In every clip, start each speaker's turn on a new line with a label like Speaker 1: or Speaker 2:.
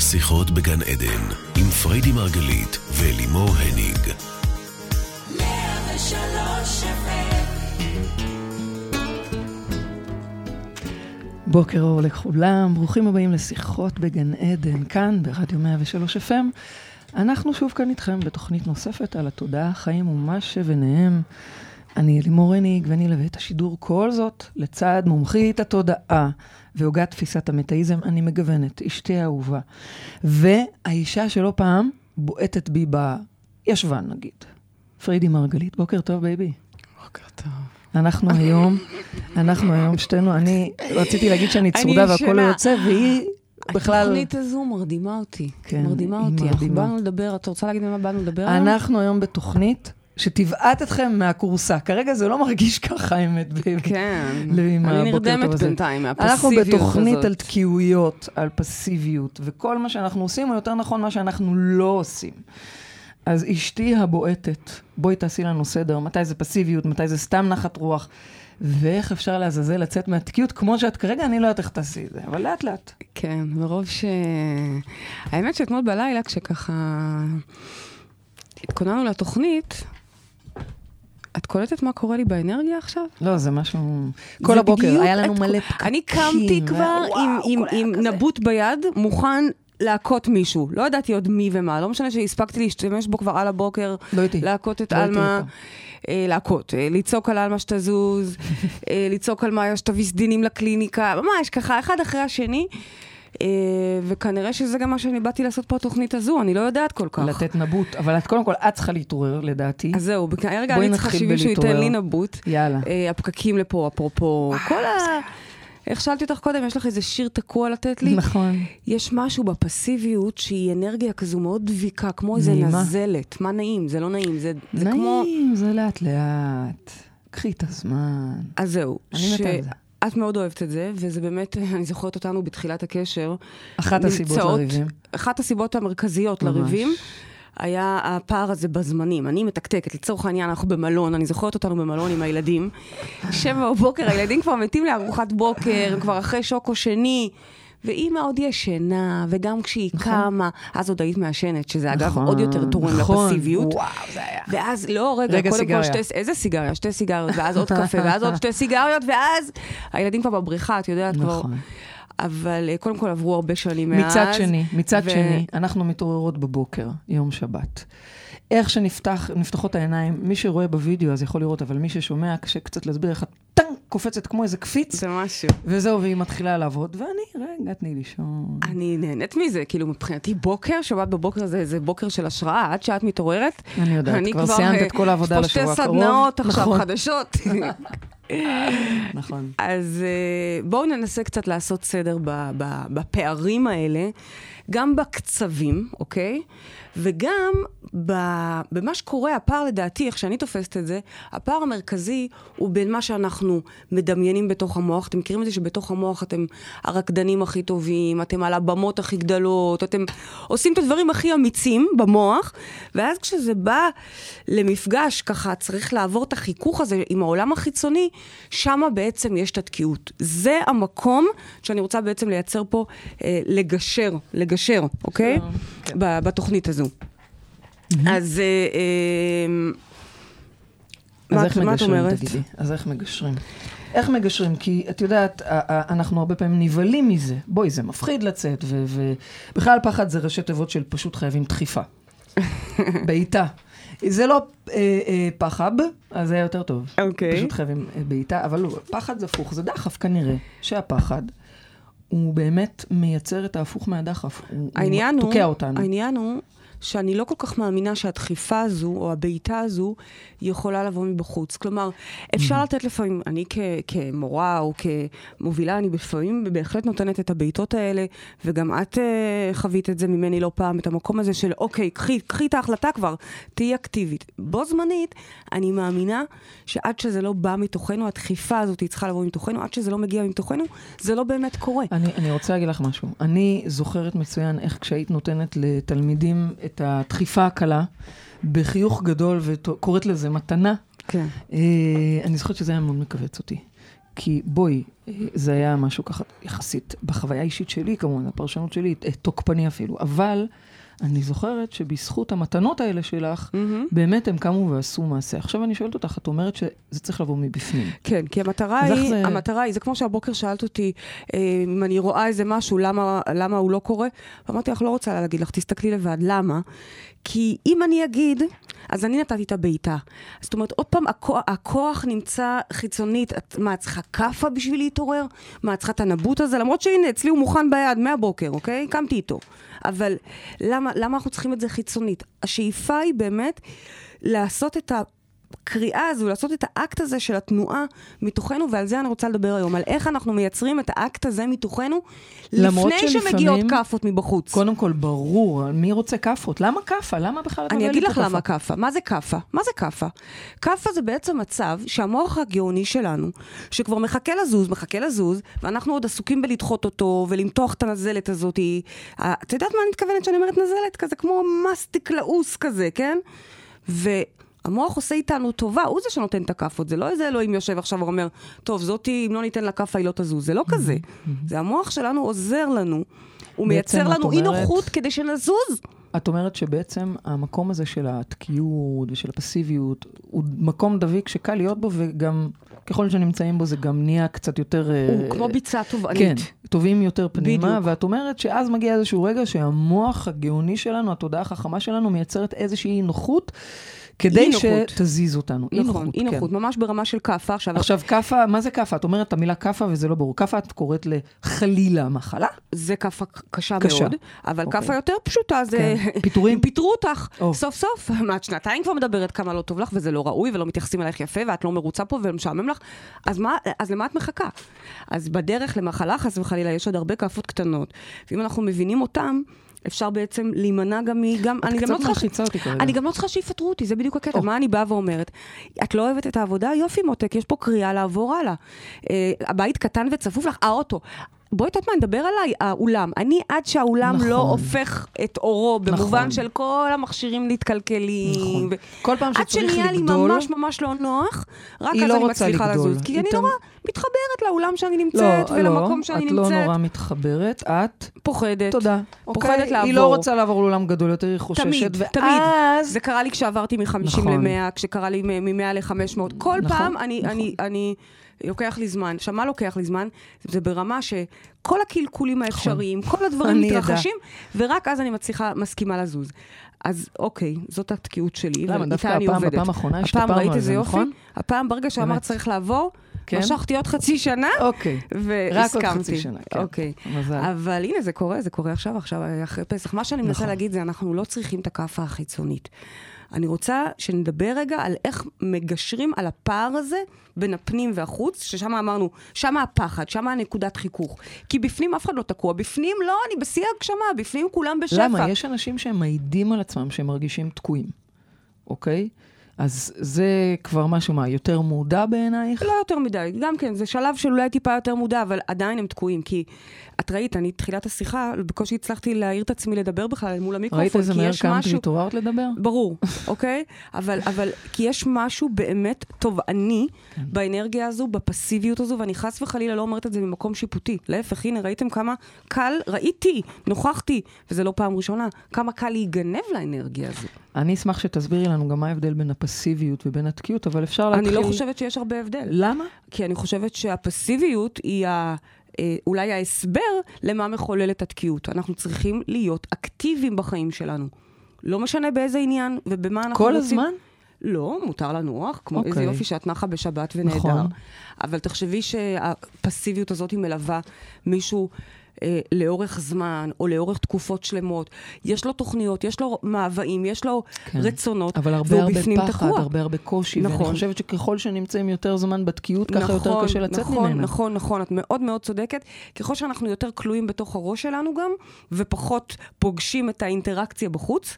Speaker 1: שיחות בגן עדן, עם פריידי מרגלית ולימור הניג.
Speaker 2: בוקר אור לכולם, ברוכים הבאים לשיחות בגן עדן, כאן ברדיו 103 FM. אנחנו שוב כאן איתכם בתוכנית נוספת על התודעה, החיים ומה שביניהם. אני אלימור הניג ואני אלווה את השידור כל זאת לצד מומחית התודעה והוגת תפיסת המטאיזם, אני מגוונת, אשתי האהובה. והאישה שלא פעם בועטת בי בישבן נגיד, פרידי מרגלית, בוקר טוב baby.
Speaker 3: בוקר טוב.
Speaker 2: אנחנו היום, אנחנו היום שתינו, אני רציתי להגיד שאני צרודה והכל לא יוצא, והיא בכלל...
Speaker 3: התוכנית הזו מרדימה אותי.
Speaker 2: כן,
Speaker 3: מרדימה אותי. אנחנו. באנו לדבר, את רוצה להגיד על מה באנו לדבר?
Speaker 2: אנחנו היום בתוכנית שתבעט אתכם מהכורסה. כרגע זה לא מרגיש ככה, האמת.
Speaker 3: כן. אני נרדמת. בינתיים
Speaker 2: אנחנו
Speaker 3: מהפסיביות הזאת.
Speaker 2: בתוכנית על תקיעויות, על פסיביות, וכל מה שאנחנו עושים, או יותר נכון, מה שאנחנו לא עושים. אז אשתי הבועטת, בואי תעשי לנו סדר, מתי זה פסיביות, מתי זה סתם נחת רוח, ואיך אפשר לעזאזל לצאת מהתקיעות, כמו שאת כרגע, אני לא יודעת איך תעשי את זה, אבל לאט לאט.
Speaker 3: כן, מרוב ש... האמת שאתמול בלילה, כשככה התכוננו לתוכנית, קולטת מה קורה לי באנרגיה עכשיו?
Speaker 2: לא, זה משהו... כל
Speaker 3: זה
Speaker 2: הבוקר, היה לנו
Speaker 3: את-
Speaker 2: מלא פקקים.
Speaker 3: אני קמתי כבר
Speaker 2: וואו,
Speaker 3: עם, עם, עם. נבוט ביד, מוכן להכות מישהו. לא ידעתי עוד מי ומה, לא משנה שהספקתי להשתמש בו כבר על הבוקר,
Speaker 2: לא איתי.
Speaker 3: להכות את
Speaker 2: לא הייתי
Speaker 3: עלמה. אה, להכות, אה, לצעוק על עלמה שתזוז, אה, לצעוק על מאיה שתביא סדינים לקליניקה, ממש ככה, אחד אחרי השני. אה, וכנראה שזה גם מה שאני באתי לעשות פה בתוכנית הזו, אני לא יודעת כל כך.
Speaker 2: לתת נבוט, אבל את קודם כל, את צריכה להתעורר, לדעתי.
Speaker 3: אז זהו, בכ- רגע
Speaker 2: בואי
Speaker 3: אני צריכה שמישהו ייתן. לי נבוט.
Speaker 2: יאללה.
Speaker 3: אה, הפקקים לפה, אפרופו, כל ה... איך שאלתי אותך קודם, יש לך איזה שיר תקוע לתת לי?
Speaker 2: נכון.
Speaker 3: יש משהו בפסיביות שהיא אנרגיה כזו מאוד דביקה, כמו איזה
Speaker 2: נעימה.
Speaker 3: נזלת. מה נעים? זה לא נעים, זה, זה כמו...
Speaker 2: נעים, זה לאט לאט. קחי את הזמן.
Speaker 3: אז זהו.
Speaker 2: אני מתה על זה.
Speaker 3: את מאוד אוהבת את זה, וזה באמת, אני זוכרת אותנו בתחילת הקשר.
Speaker 2: אחת הסיבות לריבים.
Speaker 3: אחת הסיבות המרכזיות
Speaker 2: ממש.
Speaker 3: לריבים. היה הפער הזה בזמנים. אני מתקתקת, לצורך העניין, אנחנו במלון, אני זוכרת אותנו במלון עם הילדים. שבע בבוקר, הילדים כבר מתים לארוחת בוקר, כבר אחרי שוקו שני. ואימא עוד ישנה, וגם כשהיא קמה, אז עוד היית מעשנת, שזה אגב
Speaker 2: נכון,
Speaker 3: עוד יותר תורם
Speaker 2: נכון.
Speaker 3: לפסיביות.
Speaker 2: וואו, זה היה.
Speaker 3: ואז, לא, רגע,
Speaker 2: רגע,
Speaker 3: קודם. כל שתי, איזה סיגריה? שתי סיגריות, ואז עוד קפה, ואז עוד שתי סיגריות, ואז הילדים כבר בבריכה, את יודעת כבר.
Speaker 2: נכון.
Speaker 3: אבל אה, קודם כל עברו הרבה שנים מאז.
Speaker 2: מצד שני, מצד
Speaker 3: ו-
Speaker 2: שני, אנחנו מתעוררות בבוקר, יום שבת. איך שנפתחות העיניים, מי שרואה בווידאו אז יכול לראות, אבל מי ששומע, קשה קצת להסביר איך את קופצת כמו איזה קפיץ,
Speaker 3: זה משהו.
Speaker 2: וזהו, והיא מתחילה לעבוד, ואני, רגע, תני לישון.
Speaker 3: אני נהנית מזה, כאילו מבחינתי בוקר, שבת בבוקר זה, זה בוקר של השראה, עד שאת מתעוררת.
Speaker 2: אני יודעת,
Speaker 3: אני
Speaker 2: כבר סיימת
Speaker 3: אה,
Speaker 2: את כל העבודה לשבוע
Speaker 3: יש פה שתי
Speaker 2: הקרוב.
Speaker 3: סדנאות עכשיו
Speaker 2: נכון.
Speaker 3: חדשות.
Speaker 2: נכון.
Speaker 3: אז אה, בואו ננסה קצת לעשות סדר בפערים האלה, גם בקצבים, אוקיי? וגם במה שקורה, הפער לדעתי, איך שאני תופסת את זה, הפער המרכזי הוא בין מה שאנחנו מדמיינים בתוך המוח. אתם מכירים את זה שבתוך המוח אתם הרקדנים הכי טובים, אתם על הבמות הכי גדולות, אתם עושים את הדברים הכי אמיצים במוח, ואז כשזה בא למפגש, ככה צריך לעבור את החיכוך הזה עם העולם החיצוני, שמה בעצם יש את התקיעות. זה המקום שאני רוצה בעצם לייצר פה, אה, לגשר, לגשר, אוקיי? ב- בתוכנית הזו. אז... אה, אה,
Speaker 2: אז
Speaker 3: מה
Speaker 2: איך מגשרים? תגידי? אז איך מגשרים? איך מגשרים? כי את יודעת, אנחנו הרבה פעמים נבהלים מזה. בואי, זה מפחיד לצאת, ו- ובכלל פחד זה ראשי תיבות של פשוט חייבים דחיפה. בעיטה. זה לא אה, אה, פחב, אז זה היה יותר טוב.
Speaker 3: אוקיי.
Speaker 2: פשוט חייבים אה, בעיטה, אבל לא, פחד זה הפוך, זה דחף כנראה, שהפחד, הוא באמת מייצר את ההפוך מהדחף. הוא, הוא, תוקע אותנו.
Speaker 3: העניין הוא שאני לא כל כך מאמינה שהדחיפה הזו, או הבעיטה הזו, יכולה לבוא מבחוץ. כלומר, אפשר לתת לפעמים, אני כ- כמורה או כמובילה, אני לפעמים בהחלט נותנת את הבעיטות האלה, וגם את uh, חווית את זה ממני לא פעם, את המקום הזה של, אוקיי, קחי, קחי את ההחלטה כבר, תהיי אקטיבית. בו זמנית, אני מאמינה שעד שזה לא בא מתוכנו, הדחיפה הזאת צריכה לבוא מתוכנו, עד שזה לא מגיע מתוכנו, זה לא באמת קורה.
Speaker 2: אני, אני רוצה להגיד לך משהו. אני זוכרת מצוין איך כשהיית נותנת לתלמידים את הדחיפה הקלה, בחיוך גדול, וקוראת לזה מתנה,
Speaker 3: כן.
Speaker 2: אה, אני זוכרת שזה היה מאוד מכווץ אותי. כי בואי, אה, זה היה משהו ככה יחסית, בחוויה האישית שלי כמובן, הפרשנות שלי, אה, תוקפני אפילו, אבל אני זוכרת שבזכות המתנות האלה שלך,
Speaker 3: מהמם.
Speaker 2: באמת הם קמו ועשו מעשה. עכשיו אני שואלת אותך, את אומרת שזה צריך לבוא מבפנים.
Speaker 3: כן, כי המטרה היא,
Speaker 2: זה-
Speaker 3: המטרה היא, זה כמו שהבוקר שאלת אותי, אה, אם אני רואה איזה משהו, למה, למה הוא לא קורה? ואמרתי לך, לא רוצה להגיד לך, תסתכלי לבד. למה? כי אם אני אגיד, אז אני נתתי את הבעיטה. זאת אומרת, עוד פעם, הכוח, הכוח נמצא חיצונית. את, מה, את צריכה כאפה בשביל להתעורר? מה, את צריכה את הנבוט הזה? למרות שהנה, אצלי הוא מוכן ביד מהבוקר, אוקיי? קמתי איתו. אבל למה, למה אנחנו צריכים את זה חיצונית? השאיפה היא באמת לעשות את ה... הקריאה הזו, לעשות את האקט הזה של התנועה מתוכנו, ועל זה אני רוצה לדבר היום, על איך אנחנו מייצרים את האקט הזה מתוכנו, לפני שמגיעות כאפות מבחוץ.
Speaker 2: קודם כל, ברור, מי רוצה כאפות? למה כאפה? למה בכלל את
Speaker 3: אני אגיד לך? למה כאפה. מה זה כאפה? מה זה כאפה? כאפה זה בעצם מצב שהמוח הגאוני שלנו, שכבר מחכה לזוז, מחכה לזוז, ואנחנו עוד עסוקים בלדחות אותו ולמתוח את הנזלת הזאת. את יודעת מה אני מתכוונת שאני אומרת נזלת? כזה כמו מסטיק לעוס כזה, כן? והמוח עושה איתנו טובה, הוא זה שנותן את הכאפות, זה לא איזה אלוהים יושב עכשיו ואומר, טוב, זאתי, אם לא ניתן לה כאפה היא לא תזוז, זה לא כזה. זה המוח שלנו עוזר לנו, הוא מייצר לנו אי נוחות כדי שנזוז.
Speaker 2: את אומרת שבעצם המקום הזה של התקיעות ושל הפסיביות, הוא מקום דביק שקל להיות בו, וגם ככל שנמצאים בו זה גם נהיה קצת יותר... אה,
Speaker 3: הוא כמו ביצה תובענית.
Speaker 2: כן, טובים יותר פנימה,
Speaker 3: בדיוק.
Speaker 2: ואת אומרת שאז מגיע איזשהו רגע שהמוח הגאוני שלנו, התודעה החכמה שלנו, מייצרת איזושהי נוחות, כדי. שתזיז אותנו. אי
Speaker 3: נכון,
Speaker 2: נוחות,
Speaker 3: אי
Speaker 2: כן.
Speaker 3: נוחות, ממש ברמה של כאפה. עכשיו,
Speaker 2: עכשיו, כאפה, מה זה כאפה? את אומרת את המילה כאפה וזה לא ברור. כאפה את קוראת לחלילה מחלה?
Speaker 3: זה כאפה קשה,
Speaker 2: קשה.
Speaker 3: מאוד, אבל
Speaker 2: אוקיי.
Speaker 3: כאפה יותר פשוטה זה...
Speaker 2: כן. פיטורים?
Speaker 3: פיטרו אותך,
Speaker 2: או.
Speaker 3: סוף סוף. מה, את שנתיים כבר מדברת כמה לא טוב לך, וזה לא ראוי, ולא מתייחסים אלייך יפה, ואת לא מרוצה פה, ומשעמם לך, אז מה, אז למה את מחכה? אז בדרך למחלה, חס וחלילה, יש עוד הרבה כאפות קטנות, ואם אנחנו מבינים אותם, אפשר בעצם להימנע גם מ... גם, אני גם לא צריכה... אני גם לא צריכה שיפטרו אותי, זה בדיוק הקטע. מה אני באה ואומרת? את לא אוהבת את העבודה? יופי, מותק, יש פה קריאה לעבור הלאה. אה, הבית קטן וצפוף לך, האוטו. בואי, את יודעת מה, נדבר עליי, האולם. אני, עד שהאולם
Speaker 2: נכון.
Speaker 3: לא הופך את אורו, במובן
Speaker 2: נכון.
Speaker 3: של כל המכשירים מתקלקלים.
Speaker 2: נכון.
Speaker 3: ו-
Speaker 2: כל פעם
Speaker 3: עד
Speaker 2: שצריך
Speaker 3: שנהיה לי
Speaker 2: לגדול,
Speaker 3: ממש ממש לא נוח, רק אז
Speaker 2: לא
Speaker 3: אני מצליחה
Speaker 2: לגדול.
Speaker 3: לזוז. כי אני נורא מתחברת לאולם שאני
Speaker 2: לא,
Speaker 3: נמצאת,
Speaker 2: לא,
Speaker 3: ולמקום שאני
Speaker 2: את לא
Speaker 3: נמצאת.
Speaker 2: נורא מתחברת, את,
Speaker 3: פוחדת.
Speaker 2: תודה.
Speaker 3: פוחדת
Speaker 2: אוקיי?
Speaker 3: לעבור.
Speaker 2: היא לא רוצה לעבור לעולם גדול יותר, היא חוששת,
Speaker 3: תמיד,
Speaker 2: ואז...
Speaker 3: תמיד. זה קרה לי כשעברתי מ-50
Speaker 2: נכון.
Speaker 3: ל-100, כשקרה לי מ-100 ל-500. כל
Speaker 2: נכון,
Speaker 3: פעם אני,
Speaker 2: נכון.
Speaker 3: אני, אני, לוקח לי זמן. עכשיו, מה לוקח לי זמן? זה ברמה שכל הקלקולים האפשריים, כל הדברים מתרחשים, ורק אז אני מצליחה, מסכימה לזוז. אז אוקיי, זאת התקיעות שלי,
Speaker 2: למה? דווקא
Speaker 3: ואיתה אני
Speaker 2: הפעם-
Speaker 3: עובדת.
Speaker 2: בפעם האחרונה
Speaker 3: הפעם
Speaker 2: השתפרנו
Speaker 3: ראית
Speaker 2: על
Speaker 3: איזה
Speaker 2: זה,
Speaker 3: יופי?
Speaker 2: נכון?
Speaker 3: הפעם, ברגע שאמרת. צריך לעבור,
Speaker 2: כן?
Speaker 3: משכתי עוד חצי שנה,
Speaker 2: אוקיי.
Speaker 3: והסכמתי.
Speaker 2: רק עוד חצי שנה, כן.
Speaker 3: אוקיי.
Speaker 2: מזל.
Speaker 3: אבל הנה, זה קורה, זה קורה עכשיו, עכשיו, אחרי פסח. מה שאני מנסה
Speaker 2: נכון.
Speaker 3: להגיד זה, אנחנו לא צריכים את הכאפה החיצונית. אני רוצה שנדבר רגע על איך מגשרים על הפער הזה בין הפנים והחוץ, ששם אמרנו, שם הפחד, שם הנקודת חיכוך. כי בפנים אף אחד לא תקוע, בפנים לא, אני בשיא הגשמה, בפנים כולם בשפע.
Speaker 2: למה? יש אנשים שהם מעידים על עצמם שהם מרגישים תקועים, אוקיי? אז זה כבר משהו, מה, יותר מודע בעינייך?
Speaker 3: לא יותר מדי, גם כן, זה שלב של אולי טיפה יותר מודע, אבל עדיין הם תקועים, כי את ראית, אני תחילת השיחה, בקושי הצלחתי להעיר את עצמי לדבר בכלל מול המיקרופון,
Speaker 2: ראית איזה
Speaker 3: כי
Speaker 2: מהר
Speaker 3: יש
Speaker 2: קמת
Speaker 3: משהו...
Speaker 2: והתעוררת לדבר?
Speaker 3: ברור, אוקיי? אבל, אבל, כי יש משהו באמת תובעני
Speaker 2: כן.
Speaker 3: באנרגיה הזו, בפסיביות הזו, ואני חס וחלילה לא אומרת את זה ממקום שיפוטי. להפך, הנה, ראיתם כמה קל, ראיתי, נוכחתי, וזה לא פעם ראשונה, כמה קל להיגנב לאנרגיה הזו.
Speaker 2: אני אשמח שתסבירי לנו גם מה ההבדל בין הפסיביות ובין התקיעות, אבל אפשר להתחיל...
Speaker 3: אני לא חושבת שיש הרבה הבדל.
Speaker 2: למה?
Speaker 3: כי אני חושבת שהפסיביות היא ה... אה, אולי ההסבר למה מחולל את התקיעות. אנחנו צריכים להיות אקטיביים בחיים שלנו. לא משנה באיזה עניין ובמה אנחנו
Speaker 2: כל
Speaker 3: רוצים.
Speaker 2: הזמן?
Speaker 3: לא, מותר לנוח, כמו
Speaker 2: אוקיי.
Speaker 3: איזה יופי שאת נחה בשבת ונהדר.
Speaker 2: נכון.
Speaker 3: אבל תחשבי שהפסיביות הזאת היא מלווה מישהו אה, לאורך זמן, או לאורך תקופות שלמות. יש לו תוכניות, יש לו מאוויים, יש לו
Speaker 2: כן.
Speaker 3: רצונות,
Speaker 2: אבל הרבה
Speaker 3: והוא
Speaker 2: הרבה
Speaker 3: בפנים
Speaker 2: פחד,
Speaker 3: תקוע.
Speaker 2: הרבה הרבה קושי,
Speaker 3: נכון.
Speaker 2: ואני חושבת שככל שנמצאים יותר זמן בתקיעות, ככה יותר קשה לצאת
Speaker 3: נכון,
Speaker 2: ממנה.
Speaker 3: נכון, נכון, את מאוד מאוד צודקת. ככל שאנחנו יותר כלואים בתוך הראש שלנו גם, ופחות פוגשים את האינטראקציה בחוץ,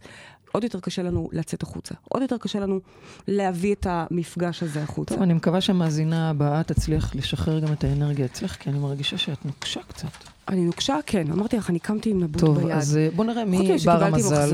Speaker 3: עוד יותר קשה לנו לצאת החוצה. עוד יותר קשה לנו להביא את המפגש הזה החוצה.
Speaker 2: טוב, אני מקווה שהמאזינה הבאה תצליח לשחרר גם את האנרגיה אצלך, כי אני מרגישה שאת נוקשה קצת.
Speaker 3: אני נוקשה, כן. אמרתי לך, אני קמתי עם נבוט
Speaker 2: טוב,
Speaker 3: ביד.
Speaker 2: אז אה, בוא נראה מי בר המזל.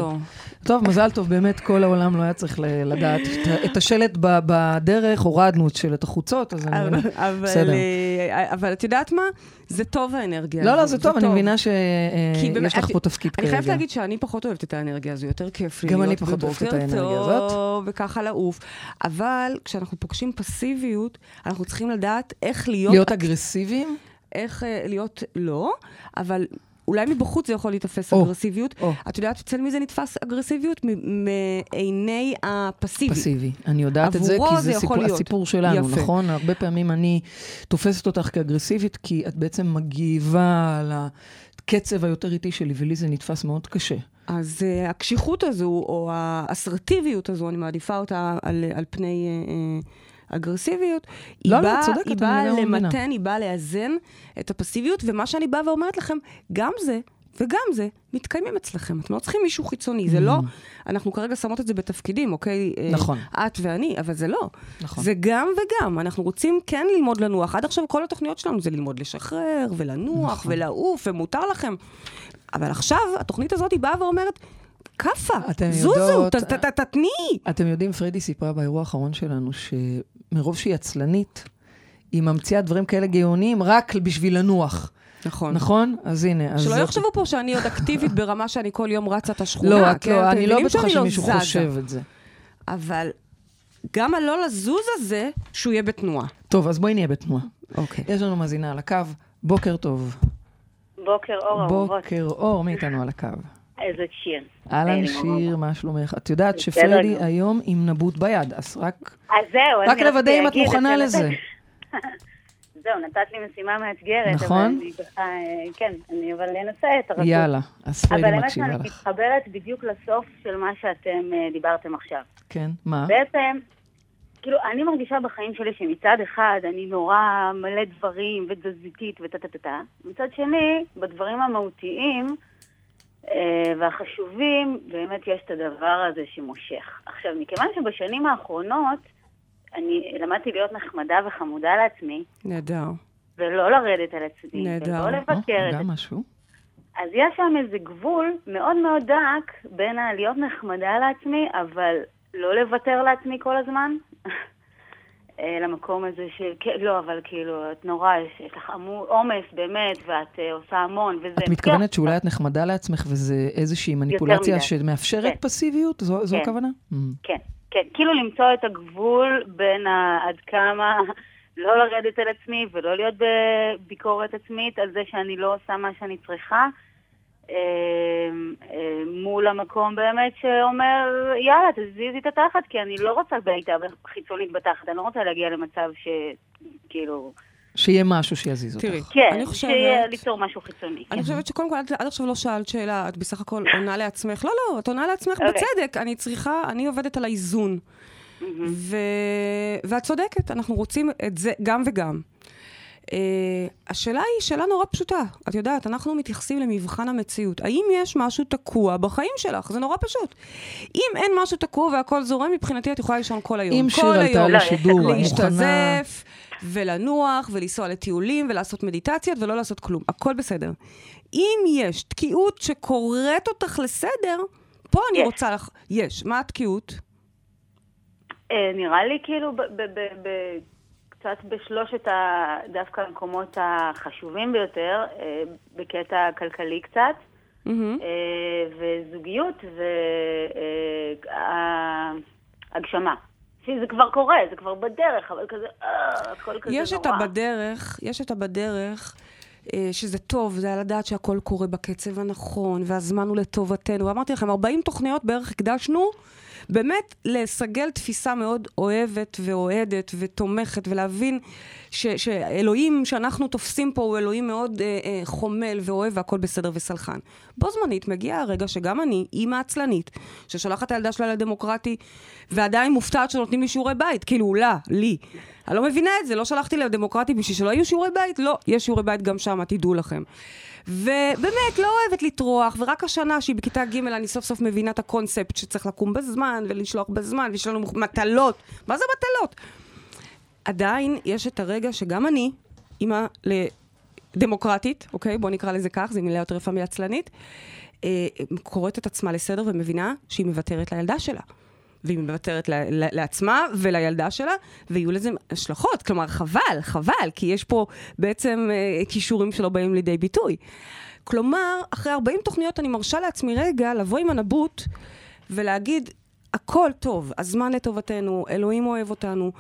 Speaker 2: טוב, מזל טוב, באמת כל העולם לא היה צריך לדעת. את- השלט ב- בדרך, הורדנו את שלט החוצות, אז אני... בסדר.
Speaker 3: אה, אבל את יודעת מה? זה טוב האנרגיה
Speaker 2: לא, לא, זה טוב, אני מבינה שיש
Speaker 3: באמת,
Speaker 2: לך פה תפקיד
Speaker 3: אני חייבת
Speaker 2: כרגע.
Speaker 3: להגיד שאני פחות אוהבת את האנרגיה הזו, יותר כיף לי
Speaker 2: גם אני פחות אוהבת את האנרגיה הזאת.
Speaker 3: טוב, וככה לעוף. אבל כשאנחנו פוגשים פסיביות, אנחנו צריכים לדעת איך להיות...
Speaker 2: להיות אגרסיביים?
Speaker 3: איך אה, להיות לא, אבל אולי מבחוץ זה יכול להיתפס
Speaker 2: או,
Speaker 3: אגרסיביות.
Speaker 2: או.
Speaker 3: את יודעת אצל מי זה נתפס אגרסיביות? מעיני הפסיבי.
Speaker 2: פסיבי. אני יודעת את זה, כי
Speaker 3: זה
Speaker 2: זה סיפור. הסיפור שלנו,
Speaker 3: יפה.
Speaker 2: נכון? הרבה פעמים אני תופסת אותך כאגרסיבית, כי את בעצם מגיבה על הקצב היותר איטי שלי, ולי זה נתפס מאוד קשה.
Speaker 3: אז uh, הקשיחות הזו, או האסרטיביות הזו, אני מעדיפה אותה על, על פני uh, אגרסיביות, היא
Speaker 2: לא, לא, את צודקת,
Speaker 3: היא באה
Speaker 2: מבינה.
Speaker 3: למתן, היא באה לאזן את הפסיביות, ומה שאני באה ואומרת לכם, גם זה וגם זה מתקיימים אצלכם. אתם לא צריכים מישהו חיצוני, זה לא, אנחנו כרגע שמות את זה בתפקידים, אוקיי? אה,
Speaker 2: Mm. נכון.
Speaker 3: את ואני, אבל זה לא.
Speaker 2: נכון.
Speaker 3: זה גם וגם. אנחנו רוצים כן ללמוד לנוח. עד עכשיו כל התוכניות שלנו זה ללמוד לשחרר, ולנוח,
Speaker 2: נכון.
Speaker 3: ולעוף, ומותר לכם. אבל עכשיו, התוכנית הזאת היא באה ואומרת, כאפה, זוזו,
Speaker 2: יודעות-
Speaker 3: ת- ת- ת- תתניעי.
Speaker 2: אתם יודעים, פריידי סיפרה באירוע האחרון שלנו, שמרוב שהיא עצלנית, היא ממציאה דברים כאלה גאוניים רק בשביל לנוח.
Speaker 3: נכון.
Speaker 2: נכון? אז הנה. אז
Speaker 3: שלא
Speaker 2: זאת-
Speaker 3: יחשבו פה שאני עוד אקטיבית ברמה שאני כל יום רצה את השכונה.
Speaker 2: לא, את
Speaker 3: כן?
Speaker 2: לא, אני לא בטוחה
Speaker 3: שאני
Speaker 2: שמישהו
Speaker 3: זזה.
Speaker 2: חושב את זה.
Speaker 3: אבל גם הלא לזוז הזה, שהוא יהיה בתנועה.
Speaker 2: טוב, אז בואי נהיה בתנועה.
Speaker 3: אוקיי.
Speaker 2: יש לנו מאזינה על הקו, בוקר טוב.
Speaker 4: בוקר אור אהובות.
Speaker 2: בוקר אור, מי איתנו על הקו?
Speaker 4: איזה שיר.
Speaker 2: אהלן שיר, מה שלומך? את יודעת
Speaker 4: גמור.
Speaker 2: היום עם נבוט ביד, אז רק
Speaker 4: אז זהו,
Speaker 2: רק לוודא אם את מוכנה לזה.
Speaker 4: זהו, נתת לי משימה מאתגרת.
Speaker 2: נכון?
Speaker 4: אבל אה, כן, אני אבל אנסה את הרצון.
Speaker 2: יאללה, אז
Speaker 4: אבל
Speaker 2: פריידי
Speaker 4: האמת
Speaker 2: מקשיבה
Speaker 4: שאני
Speaker 2: לך.
Speaker 4: מתחברת בדיוק לסוף של מה שאתם אה, דיברתם עכשיו.
Speaker 2: כן, מה?
Speaker 4: בעצם, כאילו, אני מרגישה בחיים שלי שמצד אחד אני נורא מלא דברים ותזזיתית וטה-טה-טה, מצד שני, בדברים המהותיים והחשובים, באמת יש את הדבר הזה שמושך. עכשיו, מכיוון שבשנים האחרונות אני למדתי להיות נחמדה וחמודה לעצמי,
Speaker 3: נהדר.
Speaker 4: ולא לרדת על עצמי,
Speaker 3: נהדר.
Speaker 4: ולא
Speaker 2: או,
Speaker 4: לבקר את
Speaker 2: גם משהו.
Speaker 4: אז יש שם איזה גבול מאוד מאוד דק בין הלהיות נחמדה לעצמי, אבל לא לוותר לעצמי כל הזמן. אה, למקום הזה של, כן, לא, אבל כאילו, את נורא, יש, יש לך עומס באמת, ואת אה, עושה המון, וזה...
Speaker 2: את מתכוונת שאולי את נחמדה לעצמך וזה איזושהי מניפולציה. שמאפשרת
Speaker 4: כן.
Speaker 2: פסיביות? זו זו
Speaker 4: כן.
Speaker 2: הכוונה? Mm.
Speaker 4: כן, כן, כאילו למצוא את הגבול בין ה- עד כמה לא לרדת על עצמי ולא להיות בביקורת עצמית על זה שאני לא עושה מה שאני צריכה, מול המקום באמת שאומר, יאללה, תזיזי את התחת, כי אני לא רוצה בעיטה חיצונית בתחת, אני לא רוצה להגיע למצב שכאילו,
Speaker 2: שיהיה משהו שיזיז אותך.
Speaker 3: תראי,
Speaker 4: כן,
Speaker 3: אני חושבת...
Speaker 4: שיהיה ליצור משהו חיצוני.
Speaker 3: אני חושבת שקודם כל, עד עכשיו לא שאלת שאלה, את בסך הכל עונה לעצמך. לא, לא, את עונה לעצמך
Speaker 4: אוקיי.
Speaker 3: בצדק. אני צריכה, אני עובדת על האיזון. ואת צודקת, אנחנו רוצים את זה גם וגם. Uh, השאלה היא שאלה נורא פשוטה. את יודעת, אנחנו מתייחסים למבחן המציאות. האם יש משהו תקוע בחיים שלך? זה נורא פשוט. אם אין משהו תקוע והכל זורם, מבחינתי את יכולה לישון כל היום.
Speaker 2: אם
Speaker 3: כל
Speaker 2: שיר עלתה.
Speaker 4: לא,
Speaker 2: לשידור, מוכנה...
Speaker 3: להשתזף, ולנוח, ולנסוע לטיולים, ולעשות מדיטציות, ולא לעשות כלום. הכל בסדר. אם יש תקיעות שקוראת אותך לסדר, פה אני
Speaker 4: יש.
Speaker 3: רוצה לך... יש. מה התקיעות?
Speaker 4: אה, נראה לי כאילו ב- ב- ב- ב- קצת בשלושת ה- דווקא המקומות החשובים ביותר, אה, בקטע כלכלי קצת. אה, וזוגיות והגשמה. שזה כבר קורה, זה כבר בדרך, אבל כזה, אה, הכל כזה נורא.
Speaker 3: יש את הבדרך, יש את הבדרך, אה, שזה טוב, זה על לדעת שהכל קורה בקצב הנכון, והזמן הוא לטובתנו. ואמרתי לכם, 40 תוכניות בערך הקדשנו, באמת לסגל תפיסה מאוד אוהבת ואוהדת ותומכת, ולהבין ש- שאלוהים שאנחנו תופסים פה הוא אלוהים מאוד אה, אה, חומל ואוהב והכל בסדר וסלחן. בו זמנית מגיע הרגע שגם אני, אימא עצלנית, ששולחת את הילדה שלה לדמוקרטי, ועדיין מופתעת שנותנים לי שיעורי בית, כאילו, לה, לי. אני לא מבינה את זה, לא שלחתי לדמוקרטי בשביל שלא יהיו שיעורי בית? לא, יש שיעורי בית גם שם, תדעו לכם. ובאמת, לא אוהבת לטרוח, ורק השנה שהיא בכיתה ג' אני סוף סוף מבינה את הקונספט שצריך לקום בזמן, ולשלוח בזמן, ויש לנו מטלות. מה זה מטלות? עדיין יש את הרגע שגם אני, אימא דמוקרטית, אוקיי? בוא נקרא לזה כך, זו מילה יותר יפה מעצלנית. אה, קוראת את עצמה לסדר ומבינה שהיא מוותרת לילדה שלה. והיא מוותרת לעצמה ולילדה שלה, ויהיו לזה השלכות. כלומר, חבל, חבל, כי יש פה בעצם אה, כישורים שלא באים לידי ביטוי. כלומר, אחרי 40 תוכניות אני מרשה לעצמי רגע לבוא עם הנבוט ולהגיד, הכל טוב, הזמן לטובתנו, אלוהים אוהב אותנו,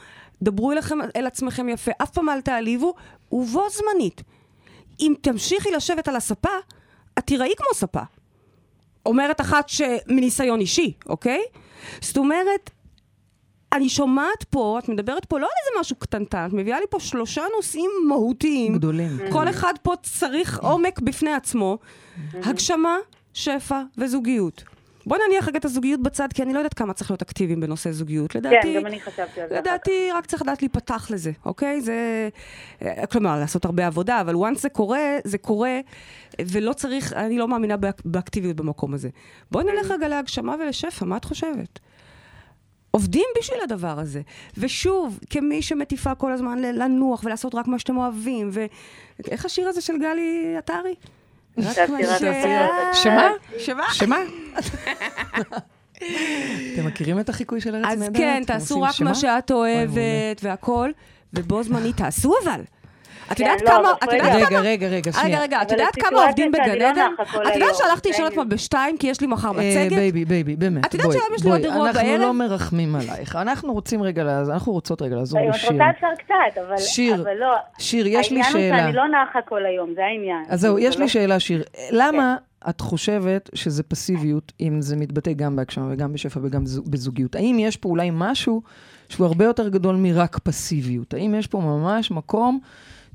Speaker 3: דברו אליכם, אל עצמכם יפה, אף פעם אל תעליבו, ובו זמנית. אם תמשיכי לשבת על הספה, את תיראי כמו ספה. אומרת אחת שמניסיון אישי, אוקיי? זאת אומרת, אני שומעת פה, את מדברת פה לא על איזה משהו קטנטן, את מביאה לי פה שלושה נושאים מהותיים.
Speaker 2: גדולים.
Speaker 3: כל אחד פה צריך עומק בפני עצמו. הגשמה, שפע וזוגיות. בוא נניח רגע את הזוגיות בצד, כי אני לא יודעת כמה צריך להיות אקטיביים בנושא זוגיות. לדעתי...
Speaker 4: כן, גם אני חשבתי על זה.
Speaker 3: לדעתי, רק צריך לדעת להיפתח לזה, אוקיי? זה... כלומר, לעשות הרבה עבודה, אבל once זה קורה, זה קורה, ולא צריך, אני לא מאמינה באק, באקטיביות במקום הזה. בואי נלך רגע להגשמה ולשפע, מה את חושבת? עובדים בשביל הדבר הזה. ושוב, כמי שמטיפה כל הזמן לנוח ולעשות רק מה שאתם אוהבים, ואיך השיר הזה של גלי עטרי?
Speaker 2: שמה? שמה? שמה? אתם מכירים את החיקוי של ארץ נהדרת?
Speaker 3: אז כן, תעשו רק מה שאת אוהבת והכול, ובו זמנית תעשו אבל. את יודעת
Speaker 4: לא,
Speaker 3: כמה... את יודעת
Speaker 2: רגע,
Speaker 3: כמה...
Speaker 2: רגע, רגע,
Speaker 3: רגע,
Speaker 2: שנייה.
Speaker 3: רגע, את
Speaker 4: אבל
Speaker 3: יודעת כמה עובדים בגן עדן? את יודעת שהלכתי לישון
Speaker 4: כן.
Speaker 3: אתמול בשתיים, כי יש לי מחר
Speaker 2: אה,
Speaker 3: מצגת?
Speaker 2: baby, baby, באמת,
Speaker 3: את יודעת שהיום יש לי עוד אירוע
Speaker 2: אנחנו
Speaker 3: בערב?
Speaker 2: לא מרחמים עלייך, אנחנו רוצים רגע, אנחנו רוצות רגע לעזור
Speaker 4: אם את
Speaker 2: לשיר.
Speaker 4: רוצה אפשר קצת, אבל...
Speaker 2: שיר,
Speaker 4: לא.
Speaker 2: שיר, יש לי
Speaker 4: העניין הוא
Speaker 2: שאלה.
Speaker 4: שאני לא נחה כל היום, זה העניין.
Speaker 2: אז זהו, יש
Speaker 4: לא-
Speaker 2: לי שאלה, שיר. למה את חושבת שזה פסיביות, אם זה מתבטא גם בהגשמה וגם בשפע וגם זו- בזוגיות? האם יש פה אולי משהו שהוא הרבה יותר גדול מרק פסיביות? האם יש פה ממש מקום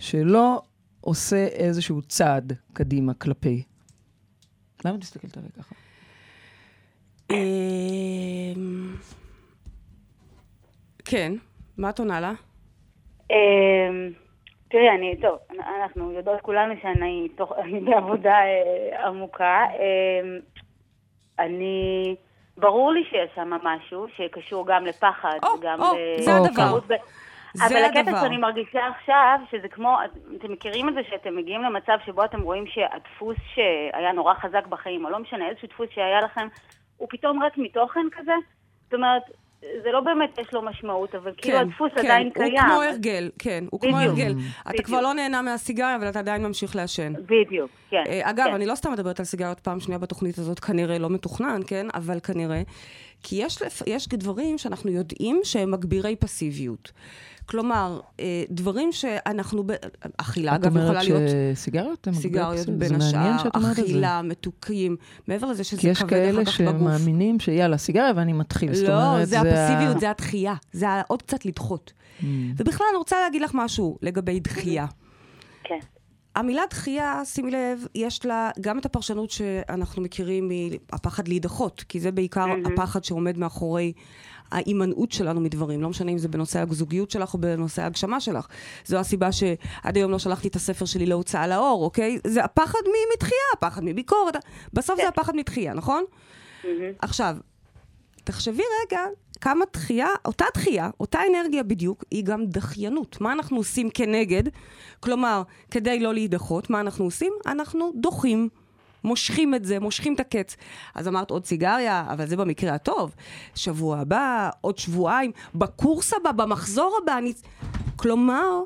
Speaker 2: שלא עושה איזשהו צעד קדימה כלפי? למה את מסתכלת עליי ככה?
Speaker 3: אמ, כן, מה את עונה לה?
Speaker 4: אמ, תראי, אני, טוב, אנחנו יודעות כולנו שאני בעבודה אה, עמוקה. אמ, אני, ברור לי שיש שם משהו שקשור גם לפחד, גם ל-
Speaker 3: זה הדבר.
Speaker 4: התחרות ב-
Speaker 3: זה
Speaker 4: אבל הקטע
Speaker 3: הדבר.
Speaker 4: שאני מרגישה עכשיו, שזה כמו, אתם מכירים את זה שאתם מגיעים למצב שבו אתם רואים שהדפוס שהיה נורא חזק בחיים, או לא משנה, איזשהו דפוס שהיה לכם, הוא פתאום ריק מתוכן כזה? זאת אומרת, זה לא באמת יש לו משמעות, אבל כאילו הדפוס עדיין
Speaker 3: כן, הוא
Speaker 4: קיים.
Speaker 3: כמו הרגל, כן, הוא כמו
Speaker 4: בדיוק.
Speaker 3: הרגל. אתה
Speaker 4: בדיוק.
Speaker 3: כבר לא נהנה מהסיגריה, אבל אתה עדיין ממשיך לעשן.
Speaker 4: בדיוק, כן.
Speaker 3: אה, אגב,
Speaker 4: כן.
Speaker 3: אני לא סתם מדברת על סיגריות פעם שנייה בתוכנית הזאת, כנראה לא מתוכנן, כן? אבל כנראה. כי יש. יש דברים שאנחנו יודעים שהם מגבירי פסיביות. כלומר, אה, דברים שאנחנו... ב... אכילה,
Speaker 2: את
Speaker 3: אגב, יכולה
Speaker 2: אומרת
Speaker 3: להיות...
Speaker 2: שסיגריות הן
Speaker 3: סיגריות
Speaker 2: זה
Speaker 3: בין
Speaker 2: מעניין
Speaker 3: השאר,
Speaker 2: שאת אומרת את זה.
Speaker 3: אכילה, מתוקים. מעבר לזה שזה
Speaker 2: כי יש
Speaker 3: כבד אחר
Speaker 2: כאלה
Speaker 3: כך בגוף.
Speaker 2: שמאמינים שיאללה, סיגריה ואני מתחיל. זאת
Speaker 3: לא,
Speaker 2: אומרת,
Speaker 3: זה
Speaker 2: ה-
Speaker 3: הפסיביות, זה הדחייה. זה ה- עוד קצת לדחות.
Speaker 2: Mm.
Speaker 3: ובכלל, אני רוצה להגיד לך משהו לגבי דחייה.
Speaker 4: כן.
Speaker 3: המילה דחייה, שימי לב, יש לה גם את הפרשנות שאנחנו מכירים מהפחד להידחות, כי זה בעיקר הפחד שעומד מאחורי ההימנעות שלנו מדברים, לא משנה אם זה בנושא הזוגיות שלך או בנושא ההגשמה שלך. זו הסיבה שעד היום לא שלחתי את הספר שלי להוצאה לאור, אוקיי? זה הפחד מ- מתחייה, הפחד מביקורת, בסוף זה הפחד מתחייה, נכון? עכשיו, תחשבי רגע כמה דחייה, אותה דחייה, אותה אנרגיה בדיוק, היא גם דחיינות. מה אנחנו עושים כנגד? כלומר, כדי לא להידחות, מה אנחנו עושים? אנחנו דוחים. מושכים את זה, מושכים את הקץ. אז אמרת עוד סיגריה, אבל זה במקרה הטוב. שבוע הבא, עוד שבועיים, בקורס הבא, במחזור הבא. אני... כלומר,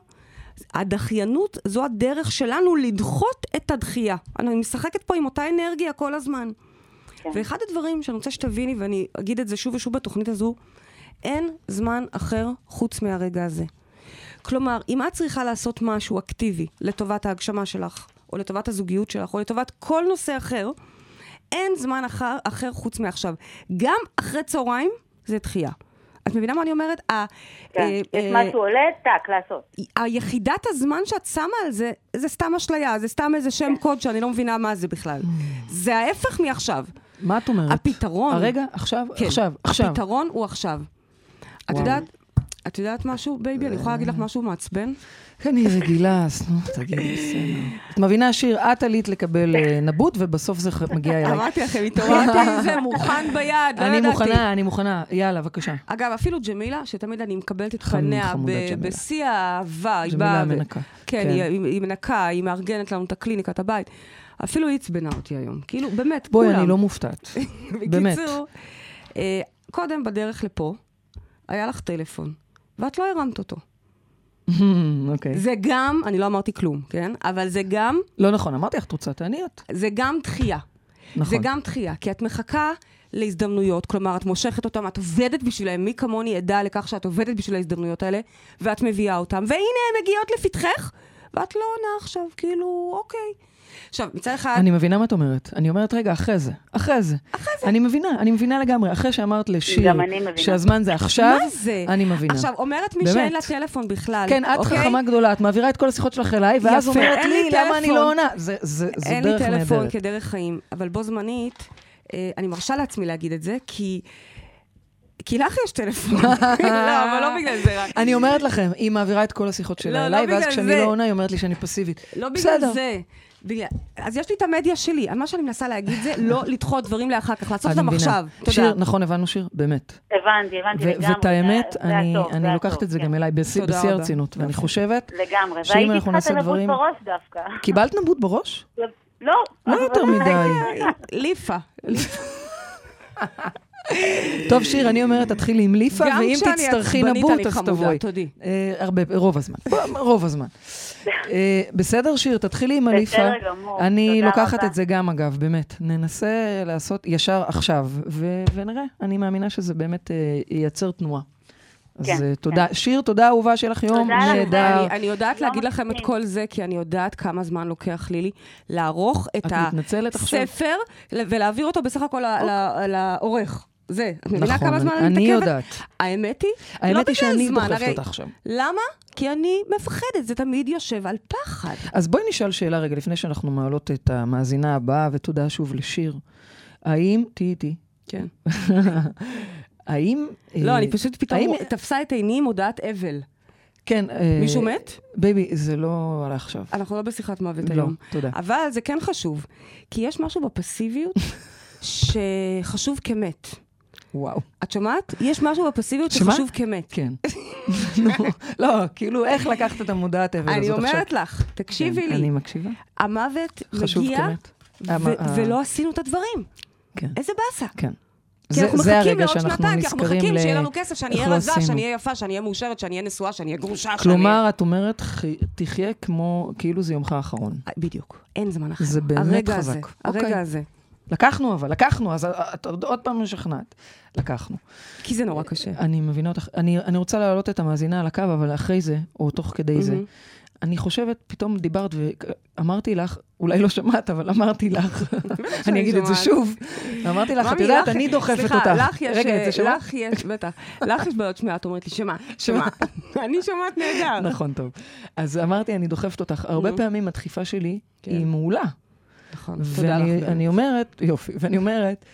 Speaker 3: הדחיינות זו הדרך שלנו לדחות את הדחייה. אני משחקת פה עם אותה אנרגיה כל הזמן.
Speaker 4: כן.
Speaker 3: ואחד הדברים שאני רוצה שתביני, ואני אגיד את זה שוב ושוב בתוכנית הזו, אין זמן אחר חוץ מהרגע הזה. כלומר, אם את צריכה לעשות משהו אקטיבי לטובת ההגשמה שלך, או לטובת הזוגיות שלך, או לטובת כל נושא אחר, אין זמן אחר, אחר חוץ מעכשיו. גם אחרי צהריים זה דחייה. את מבינה מה אני אומרת?
Speaker 4: כן.
Speaker 3: אה,
Speaker 4: יש
Speaker 3: אה,
Speaker 4: משהו עולה, טאק, לעשות.
Speaker 3: היחידת הזמן שאת שמה על זה, זה סתם אשליה, זה סתם איזה שם קוד שאני לא מבינה מה זה בכלל. זה ההפך מעכשיו.
Speaker 2: מה את אומרת?
Speaker 3: הפתרון...
Speaker 2: הרגע, עכשיו,
Speaker 3: כן,
Speaker 2: עכשיו, עכשיו.
Speaker 3: הפתרון הוא עכשיו. את. יודעת, את יודעת משהו, baby? אני יכולה להגיד לך משהו מעצבן?
Speaker 2: אני רגילה, אז נו, תגידי, בסדר. את מבינה, שיר, את עלית לקבל אה, נבוט, ובסוף זה מגיע אליי.
Speaker 3: אמרתי לכם, התעוררתי עם זה מוכן ביד, לא
Speaker 2: אני
Speaker 3: ידעתי.
Speaker 2: מוכנה, אני מוכנה. יאללה, בבקשה.
Speaker 3: אגב, אפילו ג'מילה, שתמיד אני מקבלת את פניה. בשיא האהבה, היא
Speaker 2: ג'מילה המנקה.
Speaker 3: כן,
Speaker 2: כן.
Speaker 3: היא- היא היא מנקה, היא מארגנת לנו את הקליניקת הבית. אפילו היא עצבנה אותי היום. כאילו, באמת,
Speaker 2: בואי,
Speaker 3: כולם.
Speaker 2: אני לא מופתעת. באמת.
Speaker 3: בקיצור, אה, קודם, בדרך לפה, היה לך טלפון, ואת לא הרמת אותו.
Speaker 2: אוקיי.
Speaker 3: זה גם, אני לא אמרתי כלום, כן? אבל זה גם,
Speaker 2: לא נכון, אמרתי לך, את רוצה תעני את.
Speaker 3: זה גם דחייה.
Speaker 2: נכון.
Speaker 3: זה גם דחייה, כי את מחכה להזדמנויות, כלומר, את מושכת אותם, את עובדת בשבילם, מי כמוני עדה לכך שאת עובדת בשביל ההזדמנויות האלה, ואת מביאה אותם, והנה הן מגיעות לפתחך, ואת לא עונה עכשיו, כאילו, אוקיי. עכשיו, מצד אחד,
Speaker 2: אני מבינה מה את אומרת. אני אומרת, רגע, אחרי זה. אחרי זה. אחרי זה. אני מבינה, אני מבינה לגמרי. אחרי שאמרת לשיר. שהזמן זה עכשיו,
Speaker 3: מה זה?
Speaker 2: אני מבינה.
Speaker 3: עכשיו, אומרת מי
Speaker 2: באמת.
Speaker 3: שאין לה טלפון בכלל,
Speaker 2: כן, את
Speaker 3: אוקיי?
Speaker 2: חכמה גדולה, את מעבירה את כל השיחות שלך אליי, ואז
Speaker 3: יפה,
Speaker 2: אומרת לי,
Speaker 3: לי
Speaker 2: למה אני
Speaker 3: טלפון.
Speaker 2: לא עונה? זה- זה זו
Speaker 3: אין לי
Speaker 2: דרך
Speaker 3: טלפון
Speaker 2: נהדרת.
Speaker 3: כדרך חיים, אבל בו זמנית, אה, אני מרשה לעצמי להגיד את זה, כי... כי לך יש טלפון. לא, אבל לא בגלל זה רק.
Speaker 2: אני אומרת לכם, היא מעבירה את כל השיחות
Speaker 3: לא,
Speaker 2: שלה
Speaker 3: לא
Speaker 2: אליי, ואז כשאני. לא עונה, היא אומרת לי שאני פסיבית.
Speaker 3: לא בגלל
Speaker 2: בסדר.
Speaker 3: זה. בגלל... אז יש לי את המדיה שלי. מה שאני מנסה להגיד זה לא לדחות דברים לאחר כך, לעשות אותם. עכשיו.
Speaker 2: שיר,
Speaker 3: תודה.
Speaker 2: נכון, הבנו שיר? באמת.
Speaker 4: הבנתי, הבנתי לגמרי.
Speaker 2: ואת האמת, אני
Speaker 4: הטוב,
Speaker 2: אני
Speaker 4: זה
Speaker 2: לוקחת את זה
Speaker 4: כן.
Speaker 2: גם אליי בשיא. הרצינות, ואני חושבת,
Speaker 4: לגמרי.
Speaker 2: שאם
Speaker 4: והייתי
Speaker 2: אנחנו
Speaker 4: צריכה
Speaker 2: נעשה
Speaker 4: את הנבוט
Speaker 2: דברים-
Speaker 4: בראש דווקא.
Speaker 2: קיבלת נבוט בראש?
Speaker 4: לא.
Speaker 2: לא יותר. מדי.
Speaker 3: ליפה.
Speaker 2: טוב, שיר, אני אומרת, תתחילי עם ליפה, ואם תצטרכי נבוט, אז תבואי.
Speaker 3: תודי.
Speaker 2: אה, הרבה, רוב הזמן. רוב הזמן. אה, בסדר, שיר, תתחילי עם הליפה.
Speaker 4: בסדר גמור,
Speaker 2: אני לוקחת. את זה גם, אגב, באמת. ננסה לעשות ישר עכשיו, ונראה. אני מאמינה שזה באמת אה, ייצר תנועה. אז
Speaker 4: כן,
Speaker 2: אה, תודה. שיר, תודה אהובה, שיהיה לך יום. נהדר.
Speaker 3: אני, אני יודעת
Speaker 4: לא
Speaker 3: להגיד לכם את. כל זה, כי אני יודעת כמה זמן לוקח לי לערוך את
Speaker 2: את מתנצלת עכשיו?
Speaker 3: הספר ולהעביר אותו בסך הכל לעורך. זה. את מבינה
Speaker 2: נכון,
Speaker 3: כמה זמן אני
Speaker 2: אני
Speaker 3: מתעכבת?
Speaker 2: יודעת.
Speaker 3: האמת היא, לא
Speaker 2: האמת היא
Speaker 3: בגלל
Speaker 2: שאני
Speaker 3: זמן,
Speaker 2: דוחפת
Speaker 3: הרי-
Speaker 2: אותך עכשיו.
Speaker 3: למה? כי אני מפחדת, זה תמיד יושב על פחד.
Speaker 2: אז בואי נשאל שאלה רגע, לפני שאנחנו מעלות את המאזינה הבאה, ותודה שוב לשיר. האם, תהיי איתי,
Speaker 3: כן.
Speaker 2: האם...
Speaker 3: לא,
Speaker 2: אה,
Speaker 3: אני פשוט פתאום
Speaker 2: האם-
Speaker 3: תפסה את עיני עם הודעת אבל.
Speaker 2: כן. אה,
Speaker 3: מישהו מת?
Speaker 2: baby, זה לא עלה עכשיו.
Speaker 3: אנחנו לא בשיחת מוות
Speaker 2: לא,
Speaker 3: היום.
Speaker 2: תודה.
Speaker 3: אבל זה כן חשוב, כי יש משהו בפסיביות שחשוב כמת.
Speaker 2: וואו.
Speaker 3: את שומעת? יש משהו בפסיביות
Speaker 2: שמה?
Speaker 3: שחשוב כמת.
Speaker 2: כן. נו, לא, כאילו, איך לקחת את המודעת אבל
Speaker 3: אני
Speaker 2: הזאת עכשיו?
Speaker 3: אומרת לך, תקשיבי
Speaker 2: כן,
Speaker 3: לי,
Speaker 2: אני מקשיבה.
Speaker 3: המוות מגיע. ו-
Speaker 2: המ-
Speaker 3: ולא עשינו את הדברים.
Speaker 2: כן,
Speaker 3: איזה באסה.
Speaker 2: כן.
Speaker 3: כי אנחנו מחכים
Speaker 2: הרגע
Speaker 3: לעוד שנתיים, כי אנחנו מחכים
Speaker 2: ל-
Speaker 3: שיהיה לנו כסף, שאני אהיה
Speaker 2: לא
Speaker 3: רזה. שאני אהיה יפה, שאני אהיה מאושרת, שאני אהיה נשואה, שאני אהיה גרושה, שאני.
Speaker 2: כלומר, את אומרת, "ח- תחיה כמו, כאילו זה יומך האחרון.
Speaker 3: בדיוק, אין זמן אחר.
Speaker 2: זה באמת
Speaker 3: הרגע
Speaker 2: חזק.
Speaker 3: הזה,
Speaker 2: אוקיי.
Speaker 3: הרגע הזה.
Speaker 2: לקחנו אבל, לקחנו, אז את עוד פעם משכנעת. לקחנו.
Speaker 3: כי זה נורא קשה.
Speaker 2: אני מבינה אותך. אני, אני רוצה להעלות את המאזינה על הקו, אבל אחרי זה, או תוך כדי זה,
Speaker 3: מהמם.
Speaker 2: אני חושבת, פתאום דיברת ואמרתי לך, אולי לא שמעת, אבל אמרתי לך, אני אגיד את זה. שוב, אמרתי לך, את יודעת, אני דוחפת אותך.
Speaker 3: סליחה, לך יש...
Speaker 2: רגע, זה שמעת?
Speaker 3: לך יש, בטח. לך יש בעיות שמיעה, את אומרת לי, שמה? שמה? אני שומעת נהדר.
Speaker 2: נכון, טוב. אז אמרתי, אני דוחפת אותך. הרבה. פעמים הדחיפה שלי
Speaker 3: כן.
Speaker 2: היא מעולה.
Speaker 3: נכון, תודה לך.
Speaker 2: ואני אומרת, יופי, ואני אומרת,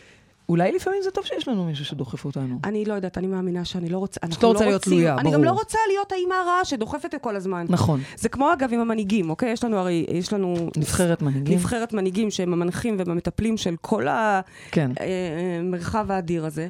Speaker 2: אולי לפעמים זה טוב שיש לנו מישהו שדוחף אותנו.
Speaker 3: אני לא יודעת, אני מאמינה שאני לא רוצה... אנחנו
Speaker 2: שאתה רוצה
Speaker 3: לא
Speaker 2: להיות
Speaker 3: רוצים-
Speaker 2: תלויה,
Speaker 3: אני גם
Speaker 2: ברור.
Speaker 3: לא רוצה להיות האימא הרעה שדוחפת כל הזמן.
Speaker 2: נכון,
Speaker 3: זה כמו, אגב, עם המנהיגים, אוקיי? יש לנו הרי, יש לנו...
Speaker 2: נבחרת מנהיגים.
Speaker 3: נבחרת מנהיגים שהם המנחים והמטפלים של כל
Speaker 2: כן,
Speaker 3: המרחב האדיר הזה.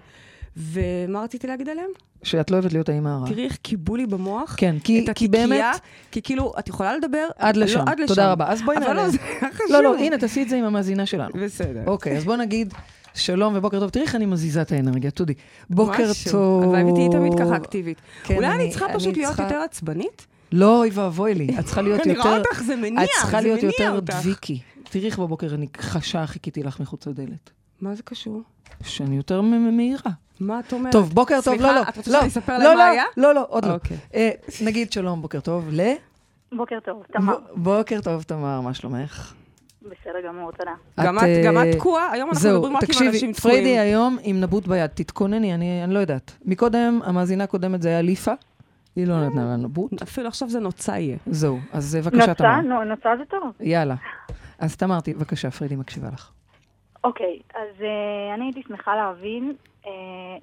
Speaker 3: ומה רציתי להגיד עליהם?
Speaker 2: שאת לא אוהבת להיות האימא הרעה.
Speaker 3: תראי איך קיבלו לי במוח
Speaker 2: כן, כי,
Speaker 3: את
Speaker 2: כי באמת,
Speaker 3: כי כאילו, את יכולה לדבר...
Speaker 2: עד
Speaker 3: לא,
Speaker 2: לשם.
Speaker 3: עד לשם.
Speaker 2: תודה רבה. אז בואי
Speaker 3: אבל
Speaker 2: נעלה.
Speaker 3: לא, זה היה חשוב.
Speaker 2: לא, לא, הנה, תעשי את זה עם המאזינה שלנו.
Speaker 3: בסדר.
Speaker 2: אוקיי, אז בוא נגיד שלום ובוקר טוב. תראי איך אני מזיזה את האנרגיה, תודי. בוקר
Speaker 3: משהו.
Speaker 2: טוב.
Speaker 3: הלוואי ותהיי תמיד ככה אקטיבית.
Speaker 2: כן,
Speaker 3: אולי
Speaker 2: אני-
Speaker 3: אני צריכה
Speaker 2: אני
Speaker 3: פשוט להיות
Speaker 2: צריכה-
Speaker 3: יותר עצבנית?
Speaker 2: לא, אוי ואבוי לי. את צריכה להיות
Speaker 3: אני רואה
Speaker 2: יותר...
Speaker 3: אותך, זה מניע,
Speaker 2: את צריכה להיות יותר. דביקי. תראי איך בבוקר אני חשה חיכיתי לך מחוץ לדלת.
Speaker 3: מה זה קשור?
Speaker 2: שאני יותר מהירה.
Speaker 3: מה את אומרת?
Speaker 2: טוב, בוקר טוב, לא, לא.
Speaker 3: סליחה, את רוצה
Speaker 2: לא,
Speaker 3: שאני אספר
Speaker 2: לא,
Speaker 3: להם מה
Speaker 2: לא,
Speaker 3: היה?
Speaker 2: לא, לא, עוד לא.
Speaker 3: אוקיי.
Speaker 2: אה, נגיד שלום, בוקר טוב, ל...
Speaker 4: בוקר טוב, תמר.
Speaker 2: ב- בוקר טוב, תמר, מה שלומך?
Speaker 4: בסדר גמור, תודה.
Speaker 3: גם את-
Speaker 2: אה,
Speaker 3: גם את תקועה? היום אנחנו
Speaker 2: זהו,
Speaker 3: מדברים רק עם
Speaker 2: תקשיבי,
Speaker 3: אנשים תקועים.
Speaker 2: פריידי היום עם נבוט ביד, תתכונני, אני אני לא יודעת. מקודם, המאזינה הקודמת זה היה ליפה, היא לא נתנה לה נבוט.
Speaker 3: אפילו עכשיו זה נוצה יהיה.
Speaker 2: זהו, אז אה, בבקשה,
Speaker 4: נוצה?
Speaker 2: תמר.
Speaker 4: נו, נוצה זה טוב.
Speaker 2: יאללה. אז תמר, ת- בבקשה, פריידי מקשיבה לך.
Speaker 4: אוקיי, אז אה, אני הייתי שמחה להבין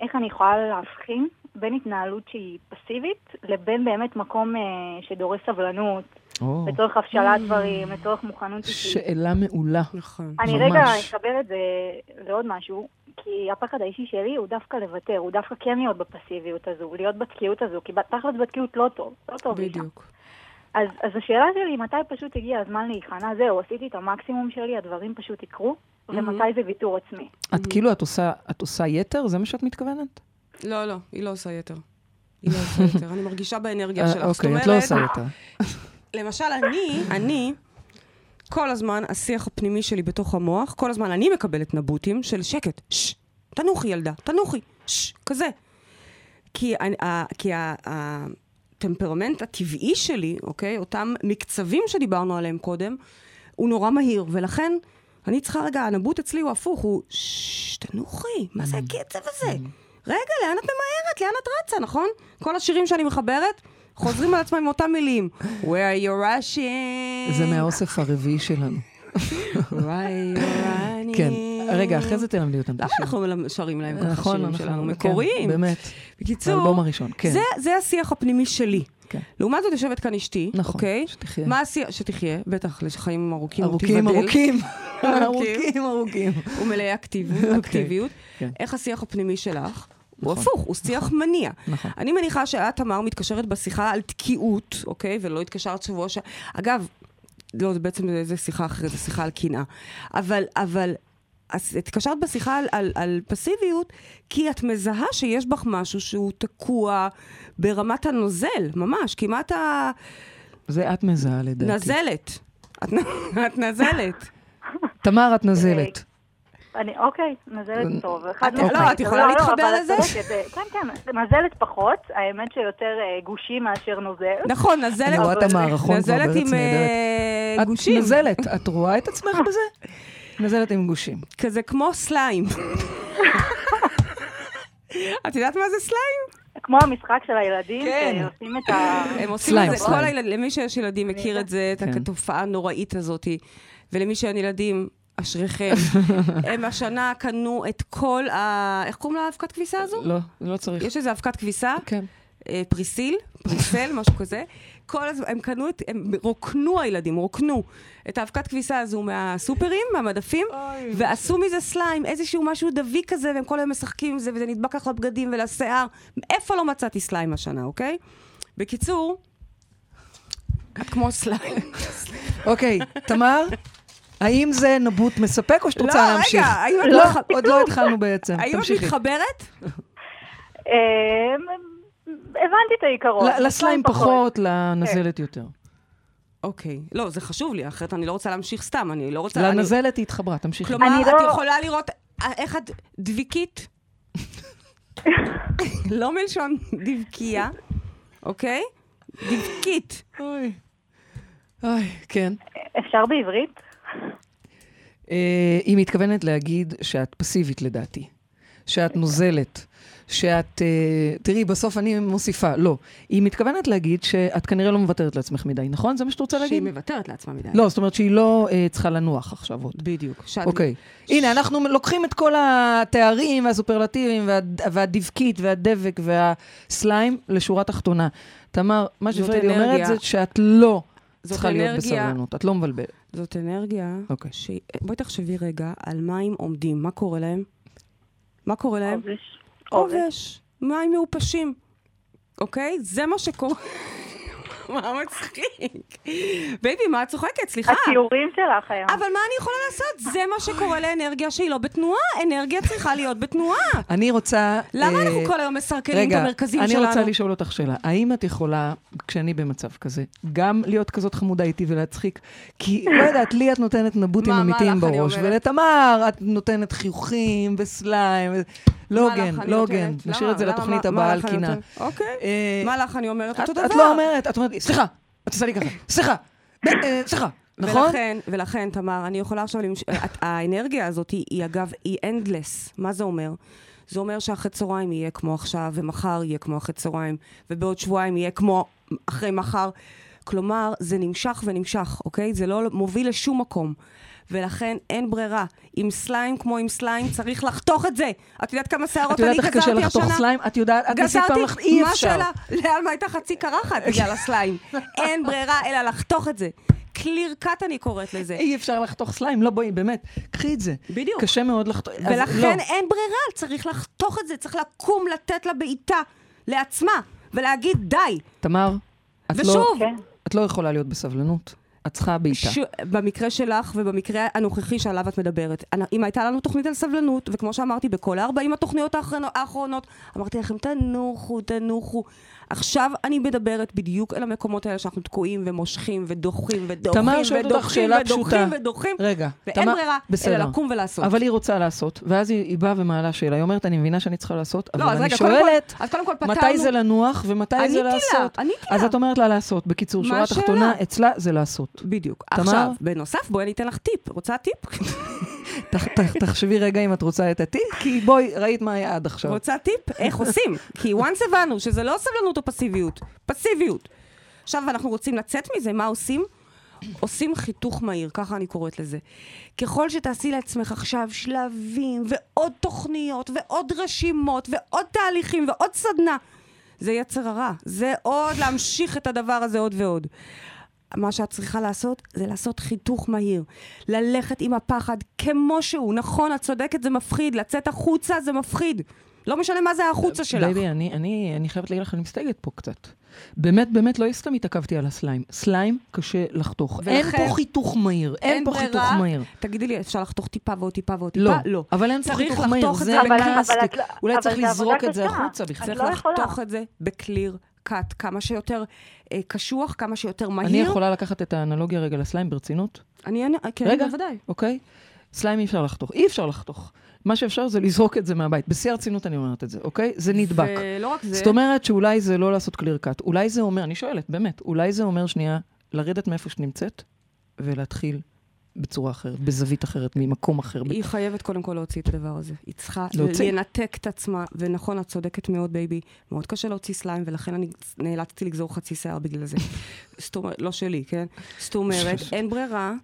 Speaker 4: איך אני יכולה להבחין
Speaker 5: בין התנהלות שהיא פסיבית, לבין באמת מקום אה, שדורש סבלנות,
Speaker 2: או,
Speaker 5: לצורך הבשלת דברים, לצורך מוכנות אישית.
Speaker 2: שאלה מעולה.
Speaker 3: נכון.
Speaker 5: אני
Speaker 2: ממש.
Speaker 5: רגע אחבר את זה לעוד משהו, כי הפחד האישי שלי הוא דווקא לוותר, הוא דווקא כן להיות בפסיביות הזו, להיות בתקיעות הזו, כי תכלס בתקיעות לא טוב, לא טוב.
Speaker 3: בדיוק.
Speaker 5: אז, אז השאלה שלי, מתי פשוט הגיע הזמן להיכנע? זהו, עשיתי את המקסימום שלי, הדברים פשוט יקרו, ומתי זה ויתור עצמי?
Speaker 2: את כאילו, את עושה, את עושה יתר? זה מה שאת מתכוונת?
Speaker 3: לא, לא, היא לא עושה יתר. היא לא עושה יתר. אני מרגישה באנרגיה
Speaker 2: אה,
Speaker 3: שלך.
Speaker 2: אוקיי, את לא עושה יתר.
Speaker 3: למשל, אני, אני, כל הזמן, השיח הפנימי שלי בתוך המוח, כל הזמן אני מקבלת נבוטים של שקט, ששש, תנוחי ילדה, תנוחי, ששש, כזה. כי, אני- ה- כי ה- הטמפרמנט הטבעי שלי, אוקיי, אותם מקצבים שדיברנו עליהם קודם, הוא נורא מהיר, ולכן אני צריכה רגע, הנבוט אצלי הוא הפוך, הוא ששש, תנוחי, מה זה הקצב הזה? רגע, לאן את ממהרת? לאן את רצה, נכון? כל השירים שאני מחברת חוזרים על עצמם עם אותם מילים. Where you're rushing.
Speaker 2: זה מהאוסף הרביעי שלנו.
Speaker 3: Why you're running.
Speaker 2: כן. רגע, אחרי זה תלמדי אותם
Speaker 3: למה. אנחנו שרים להם ככה
Speaker 2: נכון,
Speaker 3: שירים
Speaker 2: אנחנו-
Speaker 3: שלנו?
Speaker 2: כן,
Speaker 3: מקוריים.
Speaker 2: באמת.
Speaker 3: בקיצור,
Speaker 2: האלבום הראשון, כן.
Speaker 3: זה, השיח הפנימי שלי.
Speaker 2: כן.
Speaker 3: לעומת זאת יושבת כאן אשתי,
Speaker 2: נכון,
Speaker 3: אוקיי?
Speaker 2: שתחיה.
Speaker 3: מה השיח, שתחיה, בטח, לחיים ארוכים,
Speaker 2: ארוכים. ארוכים.
Speaker 3: ארוכים.
Speaker 2: ארוכים.
Speaker 3: ומלאי אקטיביות,
Speaker 2: אוקיי.
Speaker 3: אקטיביות.
Speaker 2: כן.
Speaker 3: איך השיח הפנימי שלך? הוא
Speaker 2: נכון.
Speaker 3: הפוך, הוא שיח מניע.
Speaker 2: נכון.
Speaker 3: אני מניחה שאת, תמר, מתקשרת בשיחה על תקיעות, אוקיי? ולא התקשרת שבוע ש... אגב, לא, זה בעצם זה שיחה אחרת, זה שיחה על קנאה. אבל, אבל, אז התקשרת בשיחה על, על, על פסיביות, כי את מזהה שיש בך משהו שהוא תקוע ברמת הנוזל, ממש, כמעט
Speaker 2: זה את מזהה לדעתי.
Speaker 3: הנזלת. את, את נזלת.
Speaker 2: תמר, את נזלת.
Speaker 5: אני, אוקיי, נזלת טוב. אחד
Speaker 3: את- לא. את יכולה להתחבר
Speaker 5: אבל את
Speaker 3: לזה?
Speaker 5: צודקת, אה, כן, כן, נזלת פחות, האמת שיותר אה, גושי מאשר נוזל.
Speaker 3: נכון, נזלת.
Speaker 2: אני רואה את המערכון כבר
Speaker 3: נזלת
Speaker 2: בארץ
Speaker 3: עם
Speaker 2: נהדרת.
Speaker 3: אה,
Speaker 2: את
Speaker 3: גושים.
Speaker 2: נזלת, את רואה את עצמך בזה? נזלת עם גושים.
Speaker 3: כזה כמו סליים. את יודעת מה זה סליים?
Speaker 5: כמו המשחק של הילדים,
Speaker 2: כן.
Speaker 5: שעושים את ה...
Speaker 3: הם עושים
Speaker 2: סליים,
Speaker 3: את זה,
Speaker 2: סליים.
Speaker 3: כל הילד, למי שיש ילדים מכיר את זה, את
Speaker 2: כן.
Speaker 3: התופעה הנוראית הזאת, ולמי שאין ילדים, אשריכם. הם השנה קנו את כל ה... איך קוראים לאבקת כביסה הזו?
Speaker 2: לא, לא צריך.
Speaker 3: יש איזה אבקת כביסה,
Speaker 2: כן.
Speaker 3: אה, פריסיל, פריסל, משהו כזה. כל הזמן, הם קנו את, הם רוקנו הילדים, רוקנו את האבקת כביסה הזו מהסופרים, מהמדפים, ועשו מזה סליים, איזשהו משהו דביק כזה, והם כל היום משחקים עם זה, וזה נדבק לך לבגדים ולשיער. איפה לא מצאתי סליים השנה, אוקיי? בקיצור, את כמו סליים.
Speaker 2: אוקיי, תמר, האם זה נבוט מספק או שאת רוצה
Speaker 3: לא,
Speaker 2: להמשיך?
Speaker 3: רגע, האם את
Speaker 2: לא, עוד לא התחלנו בעצם.
Speaker 3: האם את. מתחברת?
Speaker 5: הבנתי את העיקרון.
Speaker 2: לסליים פחות, לנזלת
Speaker 3: כן.
Speaker 2: יותר.
Speaker 3: אוקיי. לא, זה חשוב לי, אחרת אני לא רוצה להמשיך סתם, אני לא רוצה... אני-
Speaker 2: לנזלת היא התחברה, תמשיכי.
Speaker 3: כלומר,
Speaker 5: אני
Speaker 3: את
Speaker 5: לא-
Speaker 3: יכולה לראות אה, איך את דביקית, לא מלשון דבקייה, אוקיי? דבקית.
Speaker 2: אוי. אוי, כן.
Speaker 5: אפשר בעברית?
Speaker 2: אה, היא מתכוונת להגיד שאת פסיבית לדעתי, שאת נוזלת, שאת... אה, תראי, בסוף אני מוסיפה, לא. היא מתכוונת להגיד שאת כנראה לא מוותרת לעצמך מדי, נכון? זה מה שאת רוצה
Speaker 3: שהיא
Speaker 2: להגיד?
Speaker 3: מוותרת לעצמה מדי.
Speaker 2: לא, זאת אומרת שהיא לא אה, צריכה לנוח עכשיו עוד.
Speaker 3: בדיוק. שאת-
Speaker 2: אוקיי. הנה, אנחנו לוקחים את כל התארים והסופרלטיבים וה, והדבקית והדבק והסליים לשורה תחתונה. תמר, מה
Speaker 3: זאת
Speaker 2: שפריידי אומרת. זה שאת לא
Speaker 3: זאת
Speaker 2: צריכה להיות
Speaker 3: אנרגיה.
Speaker 2: בסבלנות, את לא מבלבלת.
Speaker 3: זאת אנרגיה,
Speaker 2: אוקיי.
Speaker 3: ש... בואי תחשבי רגע על מים עומדים, מה קורה להם? מה קורה להם?
Speaker 5: עובש. עובש.
Speaker 3: עובש. מים מעופשים. אוקיי? זה מה שקורה. מה מצחיק? baby, מה את צוחקת? סליחה.
Speaker 5: הציורים שלך היום.
Speaker 3: אבל מה אני יכולה לעשות? זה מה שקורה לאנרגיה שהיא לא בתנועה. אנרגיה צריכה להיות בתנועה.
Speaker 2: אני רוצה...
Speaker 3: למה
Speaker 2: אה,
Speaker 3: אנחנו כל היום מסרקלים את
Speaker 2: רגע,
Speaker 3: המרכזים
Speaker 2: אני
Speaker 3: שלנו?
Speaker 2: רוצה לשאול אותך שאלה. האם את יכולה, כשאני במצב כזה, גם להיות כזאת חמודה איתי ולהצחיק? כי, לא יודעת, לי את נותנת נבוטים אמיתיים
Speaker 3: אני
Speaker 2: בראש? ולתמר את נותנת חיוכים וסליים. לא הוגן, לא? הוגן. נשאיר? את זה? לתוכנית הבאה על קינה.
Speaker 3: אוקיי.
Speaker 2: אה,
Speaker 3: מה לך אני אומרת? אותו דבר.
Speaker 2: את לא אומרת, את אומרת, סליחה, את עושה לי ככה, סליחה, אה, סליחה, נכון?
Speaker 3: ולכן, ולכן, תמר, אני יכולה עכשיו למש... את- האנרגיה הזאת היא, היא אגב, היא endless. מה זה אומר? זה אומר שאחרי צהריים יהיה כמו עכשיו, ומחר יהיה כמו אחרי צהריים, ובעוד שבועיים יהיה כמו אחרי מחר. כלומר, זה נמשך ונמשך, אוקיי? זה לא מוביל לשום מקום. ולכן אין ברירה. עם סליים כמו עם סליים, צריך לחתוך את זה. את יודעת כמה שערות
Speaker 2: את
Speaker 3: אני
Speaker 2: יודעת
Speaker 3: גזרתי
Speaker 2: איך
Speaker 3: השנה?
Speaker 2: קשה לחתוך סליים? את יודעת, את ניסית פעם לחתוך, אי
Speaker 3: מה
Speaker 2: אפשר.
Speaker 3: השאלה? לאלמה הייתה חצי קרחת בגלל הסליים. אין ברירה אלא לחתוך את זה. קליר קאט אני קוראת לזה.
Speaker 2: אי אפשר לחתוך סליים, לא בואי, באמת, קחי את זה.
Speaker 3: בדיוק.
Speaker 2: קשה מאוד לחתוך,
Speaker 3: ולכן
Speaker 2: לא.
Speaker 3: אין ברירה, צריך לחתוך את זה, צריך לקום, לתת לה בעיטה לעצמה, ולהגיד די.
Speaker 2: תמר, את לא,
Speaker 3: ושוב,
Speaker 5: כן.
Speaker 2: את לא יכולה להיות בסבלנות. את צריכה בעיטה.
Speaker 3: ש... במקרה שלך ובמקרה הנוכחי שעליו את מדברת, אם הייתה לנו תוכנית על סבלנות, וכמו שאמרתי, בכל ה-40 התוכניות האחרונו- האחרונות, אמרתי לכם, תנוחו, תנוחו. עכשיו אני מדברת בדיוק אל המקומות האלה שאנחנו תקועים ומושכים ודוחים ודוחים
Speaker 2: תמר שואלת אותך
Speaker 3: ודוחים
Speaker 2: שאלה
Speaker 3: ודוחים
Speaker 2: פשוטה.
Speaker 3: ודוחים,
Speaker 2: רגע,
Speaker 3: ואין
Speaker 2: תמר-
Speaker 3: ברירה,
Speaker 2: בסדר.
Speaker 3: אלא לקום ולעשות.
Speaker 2: אבל היא רוצה לעשות, ואז היא, היא באה ומעלה שאלה. היא אומרת, אני מבינה שאני צריכה לעשות, אבל
Speaker 3: לא, אז
Speaker 2: אני
Speaker 3: רגע, קודם כל-
Speaker 2: שואלת,
Speaker 3: אז קודם כל פתרנו...
Speaker 2: מתי זה לנוח ומתי זה
Speaker 3: עניתי לה,
Speaker 2: לעשות.
Speaker 3: עניתי
Speaker 2: אז
Speaker 3: לה.
Speaker 2: את אומרת לה לעשות. בקיצור, שורה? תחתונה, אצלה זה לעשות.
Speaker 3: בדיוק.
Speaker 2: תמר?
Speaker 3: עכשיו, בנוסף, בואי אני אתן לך טיפ. רוצה טיפ?
Speaker 2: תח- תח- תחשבי רגע אם את רוצה את הטיפ, כי בואי, ראית מה היה עד עכשיו.
Speaker 3: רוצה טיפ? איך עושים? כי once הבנו שזה לא סבלנות או פסיביות, פסיביות. עכשיו אנחנו רוצים לצאת מזה, מה עושים? עושים חיתוך מהיר, ככה אני קוראת לזה. ככל שתעשי לעצמך עכשיו שלבים ועוד תוכניות ועוד רשימות ועוד תהליכים ועוד סדנה, זה יצר הרע. זה עוד להמשיך את הדבר הזה עוד ועוד. מה שאת צריכה לעשות, זה לעשות חיתוך מהיר. ללכת עם הפחד כמו שהוא. נכון, את צודקת, זה מפחיד. לצאת החוצה זה מפחיד. לא משנה מה זה החוצה שלך.
Speaker 2: baby, אני, אני, אני חייבת להגיד לך, אני מסתייגת פה קצת. באמת, באמת, לא סתם התעכבתי על הסליים. סליים קשה לחתוך. אין
Speaker 3: ולכן-
Speaker 2: פה חיתוך מהיר. אין,
Speaker 3: אין
Speaker 2: פה
Speaker 3: ברירה.
Speaker 2: חיתוך מהיר.
Speaker 3: תגידי לי, אפשר לחתוך טיפה ועוד טיפה ועוד טיפה?
Speaker 2: לא,
Speaker 3: לא.
Speaker 2: אבל אין פה
Speaker 3: צריך
Speaker 2: חיתוך
Speaker 3: לחתוך
Speaker 2: מהיר,
Speaker 3: את
Speaker 2: זה
Speaker 3: זה
Speaker 5: אבל-
Speaker 2: פלסטיק.
Speaker 5: אבל את לא-
Speaker 2: אולי
Speaker 5: אבל
Speaker 2: צריך
Speaker 5: זה
Speaker 2: לזרוק את זה. החוצה בכלל.
Speaker 3: צריך
Speaker 5: לא.
Speaker 3: לחתוך את זה בקליר קאט, כמה שיותר אה, קשוח, כמה שיותר מהיר.
Speaker 2: אני יכולה לקחת את האנלוגיה רגע לסליים ברצינות?
Speaker 3: אני, כן,
Speaker 2: רגע.
Speaker 3: בוודאי.
Speaker 2: אוקיי? סליים אי אפשר לחתוך. אי אפשר לחתוך. מה שאפשר זה לזרוק את זה מהבית. בשיא הרצינות אני אומרת את זה, אוקיי? זה נדבק.
Speaker 3: ולא רק זה,
Speaker 2: זאת אומרת שאולי זה לא לעשות קליר קאט. אולי זה אומר, אני שואלת, באמת, אולי זה אומר שנייה, לרדת מאיפה שנמצאת ולהתחיל בצורה אחרת, בזווית אחרת, ממקום אחר.
Speaker 3: היא חייבת קודם כל להוציא את הדבר הזה. היא צריכה
Speaker 2: להוציא?
Speaker 3: לנתק את עצמה, ונכון, את צודקת מאוד, baby. מאוד קשה להוציא סליים, ולכן אני נאלצתי לגזור חצי שיער בגלל זה. זאת אומרת, לא שלי, כן? זאת אומרת, אין ברירה.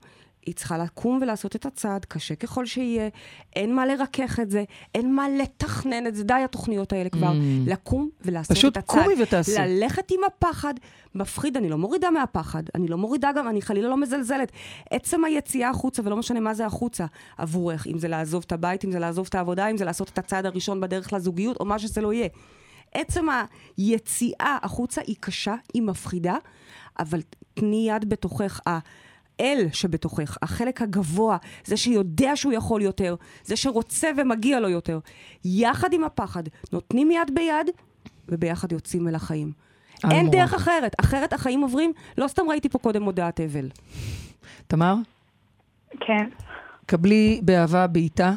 Speaker 3: היא צריכה לקום ולעשות את הצעד, קשה ככל שיהיה, אין מה לרכך את זה, אין מה לתכנן את זה, די התוכניות האלה כבר.
Speaker 2: Mm.
Speaker 3: לקום ולעשות
Speaker 2: פשוט
Speaker 3: את הצעד.
Speaker 2: קומי ותעשי.
Speaker 3: ללכת עם הפחד, מפחיד, אני לא מורידה מהפחד, אני לא מורידה גם, אני חלילה לא מזלזלת. עצם היציאה החוצה, ולא משנה מה זה החוצה, עבורך, אם זה לעזוב את הבית, אם זה לעזוב את העבודה, אם זה לעשות את הצעד הראשון בדרך לזוגיות, או מה שזה לא יהיה. עצם היציאה החוצה היא קשה, היא מפחידה, אבל תני יד בתוכך. האל שבתוכך, החלק הגבוה, זה שיודע שהוא יכול יותר, זה שרוצה ומגיע לו יותר. יחד עם הפחד, נותנים יד ביד, וביחד יוצאים אל החיים. אין. דרך אחרת, אחרת החיים עוברים, לא סתם ראיתי פה קודם מודעת אבל.
Speaker 2: תמר,
Speaker 5: כן.
Speaker 2: קבלי באהבה בעיטה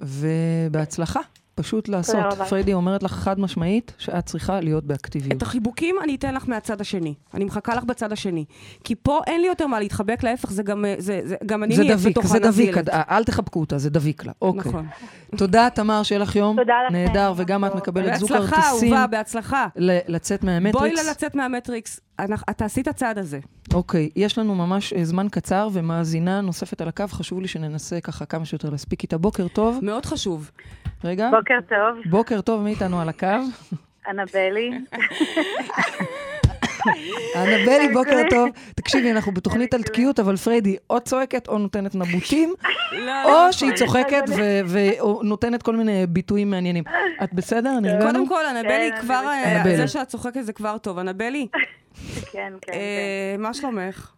Speaker 2: ובהצלחה. פשוט לעשות. פריידי אומרת לך חד משמעית שאת צריכה להיות באקטיביות.
Speaker 3: את החיבוקים אני אתן לך מהצד השני. אני מחכה לך בצד השני. כי פה אין לי יותר מה להתחבק, להפך, זה גם, זה, זה, גם אני
Speaker 2: זה
Speaker 3: נהיית
Speaker 2: דביק,
Speaker 3: בתוך
Speaker 2: זה דביק,
Speaker 3: הנזילת.
Speaker 2: אל- אל תחבקו אותה, זה דביק לה. אוקיי.
Speaker 3: נכון.
Speaker 2: תודה, תמר, שיהיה לך יום
Speaker 5: תודה לכם.
Speaker 2: נהדר, וגם את מקבלת זוג
Speaker 3: בהצלחה,
Speaker 2: כרטיסים
Speaker 3: אהובה, בהצלחה.
Speaker 2: ל- לצאת
Speaker 3: בואי
Speaker 2: מהמטריקס.
Speaker 3: לה לצאת מהמטריקס. אנחנו- את תעשי את הצעד הזה.
Speaker 2: אוקיי, יש לנו ממש אה, זמן קצר, ומאזינה נוספת על הקו, חשוב לי שננסה ככה כמה שיותר להספיק איתה. בוקר טוב.
Speaker 3: מאוד חשוב.
Speaker 2: רגע.
Speaker 4: בוקר טוב,
Speaker 2: בוקר טוב, מי איתנו על הקו?
Speaker 4: אנבלי.
Speaker 2: אנבלי, בוקר טוב. תקשיבי, אנחנו בתוכנית על תקיעות, אבל פריידי או צועקת או נותנת נבוטים, או שהיא צוחקת ו- ונותנת כל מיני ביטויים מעניינים. את בסדר?
Speaker 3: קודם כל, אנבלי,
Speaker 4: כן,
Speaker 3: כבר, אה. זה שאת צוחקת זה כבר טוב. אנבלי,
Speaker 4: כן, כן, כן.
Speaker 3: אה, מה שלומך?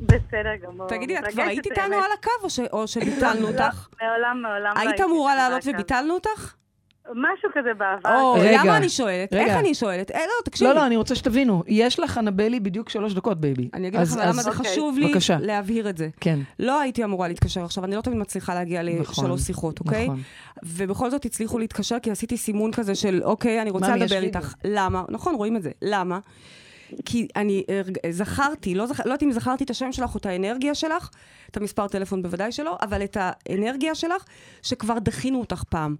Speaker 4: בסדר גמור.
Speaker 3: תגידי, את כבר היית איתנו. על הקו או ש- או שביטלנו
Speaker 4: לא,
Speaker 3: אותך?
Speaker 4: מעולם, מעולם לא
Speaker 3: היית
Speaker 4: הייתי
Speaker 3: אמורה
Speaker 4: איתנו על
Speaker 3: לעלות. וביטלנו אותך?
Speaker 4: משהו כזה בעבר.
Speaker 3: או,
Speaker 2: רגע,
Speaker 3: למה אני שואלת?
Speaker 2: רגע.
Speaker 3: איך אני שואלת? אה, לא, תקשיבי.
Speaker 2: לא, לא, אני רוצה שתבינו. יש לך, אנבלי, בדיוק שלוש דקות, baby.
Speaker 3: אני אגיד לך
Speaker 2: אז-
Speaker 3: למה
Speaker 2: אז-
Speaker 3: זה
Speaker 4: אוקיי.
Speaker 3: חשוב לי
Speaker 2: בבקשה.
Speaker 3: להבהיר את זה.
Speaker 2: כן,
Speaker 3: לא הייתי אמורה להתקשר עכשיו, אני לא תמיד מצליחה להגיע
Speaker 2: נכון,
Speaker 3: לשלוש שיחות, אוקיי?
Speaker 2: נכון.
Speaker 3: ובכל זאת הצליחו להתקשר, כי עשיתי סימון כזה של, אוקיי, אני רוצה לדבר. איתך. למה? נכון, רואים את זה. למה? כי אני הרג- זכרתי, לא, זכ... לא יודעת אם זכרתי את השם שלך או את האנרגיה שלך, את המספר טלפון בוודאי שלא, אבל את האנרגיה שלך, שכבר דחינו אותך פעם.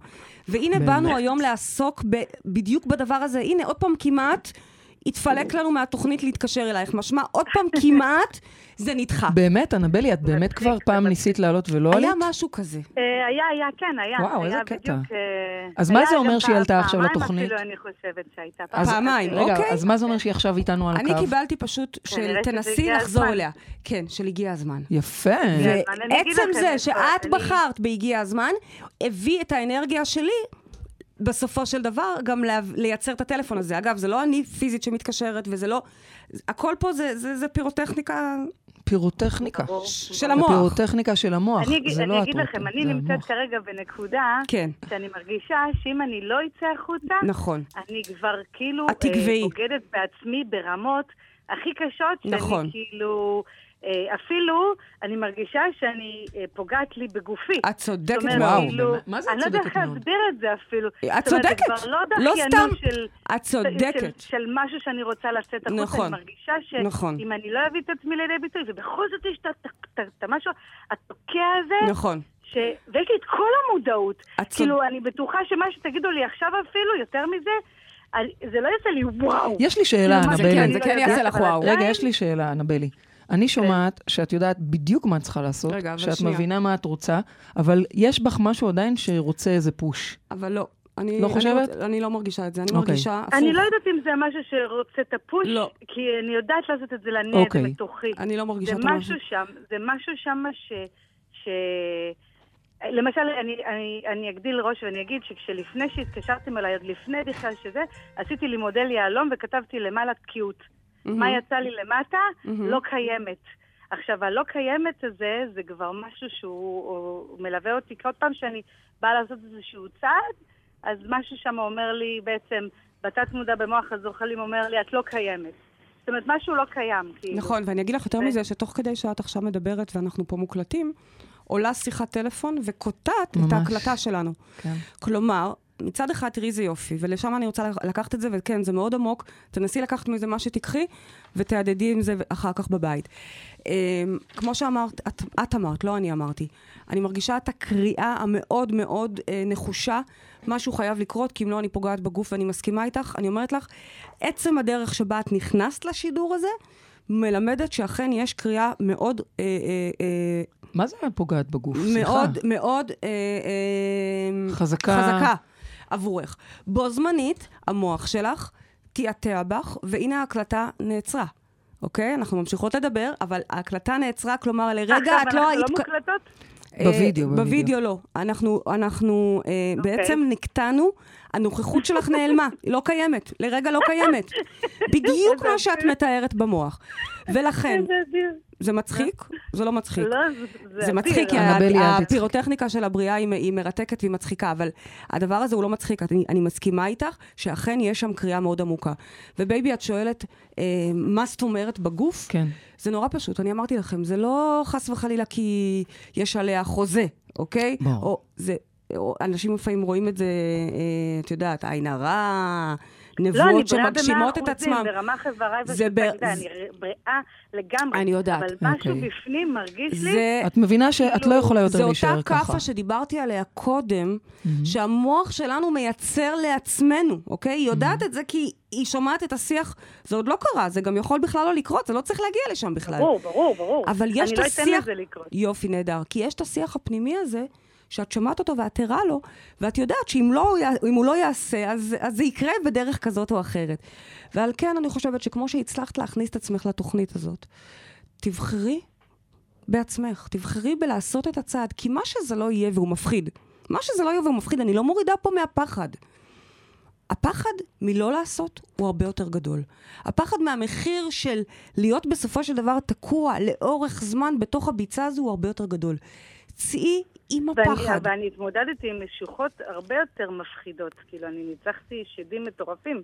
Speaker 3: והנה
Speaker 2: באמת?
Speaker 3: באנו היום לעסוק ב... בדיוק בדבר הזה. הנה, עוד פעם כמעט, התפלק לנו מהתוכנית להתקשר אלייך. משמע, עוד פעם כמעט, זה נדחה.
Speaker 2: באמת, אנבלי, את באמת כבר פעם ניסית לעלות ולא עלית?
Speaker 3: היה משהו כזה.
Speaker 5: אה, היה, היה, כן, היה.
Speaker 2: וואו, איזה קטע.
Speaker 5: אה,
Speaker 2: אז מה זה אומר שהיא עלתה עכשיו
Speaker 5: פעמיים
Speaker 2: לתוכנית?
Speaker 5: אפילו, אני חושבת שהייתה.
Speaker 2: אז-
Speaker 3: פעמיים,
Speaker 2: רגע,
Speaker 3: אוקיי.
Speaker 2: אז מה זה אומר שהיא עכשיו איתנו על
Speaker 3: אני
Speaker 2: הקו?
Speaker 3: קיבלתי פשוט של תנסי לחזור. אליה. כן, של הגיע הזמן.
Speaker 2: יפה.
Speaker 5: אני
Speaker 3: ועצם זה שאת
Speaker 5: אני-
Speaker 3: בחרת בהגיע הזמן, הביא את האנרגיה שלי. בסופו של דבר, גם לה, לייצר את הטלפון הזה. אגב, זה לא אני פיזית שמתקשרת, וזה לא... הכל פה זה, זה, זה פירוטכניקה
Speaker 2: פירוטכניקה.
Speaker 3: של המוח.
Speaker 2: הפירוטכניקה של המוח,
Speaker 5: אני
Speaker 2: זה לא
Speaker 5: אני
Speaker 2: את
Speaker 5: אגיד לכם, אני נמצאת
Speaker 2: המוח.
Speaker 5: כרגע בנקודה
Speaker 3: כן,
Speaker 5: שאני מרגישה שאם אני לא אצא החוצה,
Speaker 3: נכון.
Speaker 5: אני כבר כאילו
Speaker 3: את תגוועי.
Speaker 5: אה, בוגדת בעצמי ברמות הכי קשות, שאני
Speaker 3: נכון.
Speaker 5: כאילו, אה, אפילו אני מרגישה שאני אה, פוגעת לי בגופי.
Speaker 3: את צודקת
Speaker 5: אומרת,
Speaker 2: וואו,
Speaker 5: כאילו.
Speaker 2: מה זה את
Speaker 5: אני לא יודעת
Speaker 2: צודקת
Speaker 5: איך
Speaker 2: מאוד?
Speaker 5: להסביר את זה אפילו.
Speaker 3: את
Speaker 5: זאת אומרת, זה
Speaker 3: צודקת.
Speaker 5: כבר לא
Speaker 3: לא
Speaker 5: דחיינות
Speaker 3: סתם.
Speaker 5: של...
Speaker 3: את צודקת.
Speaker 5: של, של משהו שאני רוצה לצאת החוצה,
Speaker 3: נכון.
Speaker 5: אני מרגישה שאם
Speaker 3: נכון.
Speaker 5: אני לא אביא את עצמי לידי ביטוי, ובכל זאת יש את המשהו התוקע הזה,
Speaker 3: נכון.
Speaker 5: ש... ויש לי את כל המודעות.
Speaker 3: את צוד-
Speaker 5: כאילו, אני בטוחה שמה שתגידו לי עכשיו אפילו, יותר מזה, זה לא יעשה לי וואו.
Speaker 2: יש לי שאלה, אנבלי.
Speaker 3: כן, זה
Speaker 5: לא
Speaker 3: כן
Speaker 5: יודעת,
Speaker 3: יעשה לך וואו.
Speaker 2: רגע, יש לי שאלה, אנבלי. אני שומעת שאת יודעת בדיוק מה את צריכה לעשות,
Speaker 3: רגע, אבל
Speaker 2: שאת
Speaker 3: שנייה.
Speaker 2: מבינה מה את רוצה, אבל יש בך משהו עדיין שרוצה איזה פוש.
Speaker 3: אבל לא. אני,
Speaker 2: לא
Speaker 3: אני
Speaker 2: חושבת?
Speaker 3: אני לא מרגישה את זה, אני
Speaker 2: אוקיי.
Speaker 3: מרגישה הפוך.
Speaker 5: אני לא יודעת אם זה משהו שרוצה את הפוש,
Speaker 3: לא.
Speaker 5: כי אני יודעת לעשות את זה לנד
Speaker 2: אוקיי.
Speaker 5: בתוכי.
Speaker 3: אני לא
Speaker 5: זה
Speaker 3: מרגישה את
Speaker 5: משהו שם, זה משהו שם ש... ש... למשל, אני, אני, אני אגדיל ראש ואני אגיד שכשלפני שהתקשרתם אליי, עוד לפני בכלל שזה, עשיתי לי מודל יהלום וכתבתי למעלה תקיעות.
Speaker 3: מהמם.
Speaker 5: מה יצא לי למטה?
Speaker 3: מהמם.
Speaker 5: לא קיימת. עכשיו, הלא קיימת הזה, זה כבר משהו שהוא הוא מלווה אותי כל פעם שאני באה לעשות איזשהו צעד, אז משהו שם אומר לי בעצם, בתת מודע במוח הזוחלים אומר לי, את לא קיימת. זאת אומרת, משהו לא קיים, כאילו.
Speaker 3: נכון, ואני אגיד לך יותר
Speaker 5: ו-
Speaker 3: מזה, שתוך כדי שאת עכשיו מדברת ואנחנו פה מוקלטים, עולה שיחת טלפון וקוטעת את. ההקלטה שלנו.
Speaker 2: כן.
Speaker 3: כלומר, מצד אחד תראי איזה יופי, ולשם אני רוצה לקחת את זה, וכן, זה מאוד עמוק, תנסי לקחת מזה מה שתיקחי, ותהדדי עם זה אחר כך בבית. אמ, כמו שאמרת, את, את אמרת, לא אני אמרתי, אני מרגישה את הקריאה המאוד מאוד אה, נחושה, משהו חייב לקרות, כי אם לא אני פוגעת בגוף ואני מסכימה איתך, אני אומרת לך, עצם הדרך שבה את נכנסת לשידור הזה, מלמדת שאכן יש קריאה מאוד, אה, אה, אה,
Speaker 2: מה זה פוגעת בגוף? סליחה.
Speaker 3: מאוד, מאוד אה, אה,
Speaker 2: חזקה.
Speaker 3: חזקה עבורך. בו זמנית, המוח שלך תיעתע בך, והנה ההקלטה נעצרה. אוקיי? אנחנו ממשיכות לדבר, אבל ההקלטה נעצרה, כלומר, לרגע
Speaker 5: עכשיו
Speaker 3: את לא
Speaker 5: אנחנו
Speaker 3: היית...
Speaker 5: לא מוקלטות?
Speaker 3: אה,
Speaker 2: בווידאו, בווידאו.
Speaker 3: בווידאו לא. אנחנו, אנחנו אה,
Speaker 5: אוקיי.
Speaker 3: בעצם נקטענו, הנוכחות שלך נעלמה, היא לא קיימת, לרגע לא קיימת. בדיוק מה שאת מתארת במוח. ולכן. זה מצחיק? זה לא מצחיק.
Speaker 5: לא, זה-.
Speaker 3: מצחיק, כי. הפירוטכניקה של הבריאה היא, היא מרתקת והיא מצחיקה, אבל הדבר הזה הוא לא מצחיק. אני, אני מסכימה איתך שאכן יש שם קריאה מאוד עמוקה. ובייבי, את שואלת, אה, מה זאת אומרת בגוף?
Speaker 2: כן.
Speaker 3: זה נורא פשוט, אני אמרתי לכם, זה לא חס וחלילה כי יש עליה חוזה, אוקיי?
Speaker 2: ברור.
Speaker 3: זה... אנשים לפעמים רואים את זה, אה, את יודעת, עין הרע,
Speaker 5: לא, אני
Speaker 3: נבואות
Speaker 5: בריאה
Speaker 3: שמגשימות את
Speaker 5: במאה
Speaker 3: עצמם.
Speaker 5: אחוזים, ברמה חבריי
Speaker 3: זה ב-
Speaker 5: ושל
Speaker 3: זה-
Speaker 5: אני בריאה לגמרי.
Speaker 3: אני יודעת.
Speaker 5: אבל משהו
Speaker 2: אוקיי.
Speaker 5: בפנים מרגיש לי...
Speaker 3: זה...
Speaker 2: את מבינה שאת לא
Speaker 5: כאילו,
Speaker 2: יכולה יותר
Speaker 3: זה
Speaker 2: להישאר
Speaker 3: אותה
Speaker 2: ככה.
Speaker 3: כאפה שדיברתי עליה קודם, שהמוח שלנו מייצר לעצמנו, אוקיי? היא יודעת את זה כי היא שומעת את השיח, זה עוד לא קרה, זה גם יכול בכלל לא לקרות, זה לא צריך להגיע לשם בכלל.
Speaker 5: ברור, ברור, ברור.
Speaker 3: אבל יש את
Speaker 5: אני לא אתן
Speaker 3: השיח...
Speaker 5: לזה לקרות.
Speaker 3: יופי, נהדר. כי יש את השיח הפנימי הזה, שאת שומעת אותו ואת ערה לו, ואת יודעת שאם לא, הוא לא יעשה, אז, אז זה יקרה בדרך כזאת או אחרת. ועל כן אני חושבת שכמו שהצלחת להכניס את עצמך לתוכנית הזאת, תבחרי בעצמך, תבחרי בלעשות את הצעד, כי מה שזה לא יהיה והוא מפחיד, מה שזה לא יהיה והוא מפחיד, אני לא מורידה פה מהפחד. הפחד מלא לעשות הוא הרבה יותר גדול. הפחד מהמחיר של להיות בסופו של דבר תקוע לאורך זמן בתוך הביצה הזו הוא הרבה יותר גדול. צאי עם
Speaker 5: ואני,
Speaker 3: הפחד.
Speaker 5: ואני התמודדתי עם משוחות הרבה יותר מפחידות. כאילו, אני ניצחתי שדים מטורפים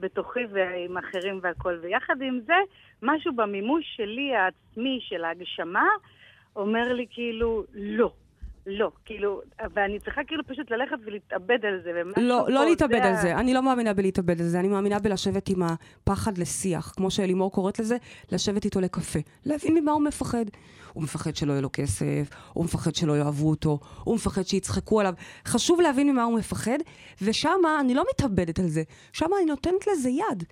Speaker 5: בתוכי ועם אחרים והכול. ויחד עם זה, משהו במימוש שלי, העצמי, של ההגשמה, אומר לי כאילו, לא. לא, כאילו, ואני צריכה כאילו פשוט ללכת ולהתאבד על זה.
Speaker 3: לא, לא להתאבד
Speaker 5: זה
Speaker 3: על זה. אני לא מאמינה בלהתאבד על זה. אני מאמינה בלשבת עם הפחד לשיח, כמו שאלימור קוראת לזה, לשבת איתו לקפה. להבין ממה הוא מפחד. הוא מפחד שלא יהיה לו כסף, הוא מפחד שלא יאהבו אותו, הוא מפחד שיצחקו עליו. חשוב להבין ממה הוא מפחד, ושם אני לא מתאבדת על זה. שם אני נותנת לזה יד.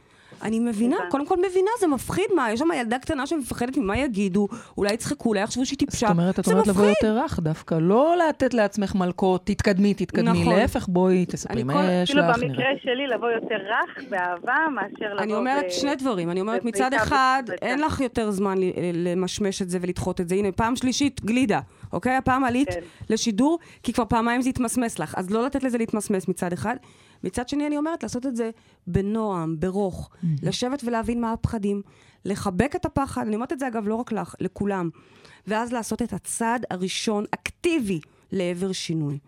Speaker 3: אני מבינה. קודם כל מבינה, זה מפחיד, מה, יש שם ילדה קטנה שמפחדת ממה יגידו, אולי יצחקו, אולי יחשבו שהיא טיפשה.
Speaker 2: זאת אומרת, את
Speaker 3: זה
Speaker 2: אומרת לבוא
Speaker 3: מפחיד.
Speaker 2: יותר רך דווקא, לא לתת לעצמך מלקות, תתקדמי, תתקדמי,
Speaker 3: נכון.
Speaker 2: להפך, בואי, תספרי
Speaker 3: אני
Speaker 2: מה יש
Speaker 5: כאילו
Speaker 2: לך,
Speaker 5: במקרה
Speaker 2: נראה.
Speaker 5: שלי לבוא יותר רך, באהבה, מאשר לבוא...
Speaker 3: אני אומרת
Speaker 5: ב-
Speaker 3: שני דברים. אני אומרת, מצד אחד. אין לך יותר זמן ל- למשמש את זה ולדחות את זה. הנה, פעם שלישית, גלידה, אוקיי? הפעם עלית
Speaker 5: כן.
Speaker 3: לשידור, כי כבר פעמיים זה התמסמס לך. אז לא לתת לזה להתמסמס מצד אחד. מצד שני, אני אומרת, לעשות את זה בנועם, ברוך. לשבת ולהבין מה הפחדים. לחבק את הפחד. אני אומרת את זה, אגב, לא רק לך, לכולם. ואז לעשות את הצעד הראשון, אקטיבי, לעבר שינוי.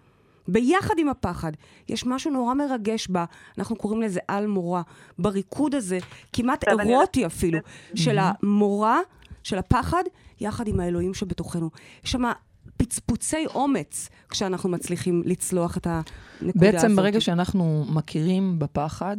Speaker 3: ביחד עם הפחד. יש משהו נורא מרגש בה, אנחנו קוראים לזה על מורה, בריקוד הזה, כמעט
Speaker 5: עכשיו אני
Speaker 3: אירוטי אפילו, של המורה, של הפחד, יחד עם האלוהים שבתוכנו. יש שם פצפוצי אומץ כשאנחנו מצליחים לצלוח את הנקודה הזאת.
Speaker 2: בעצם ברגע שאנחנו מכירים בפחד,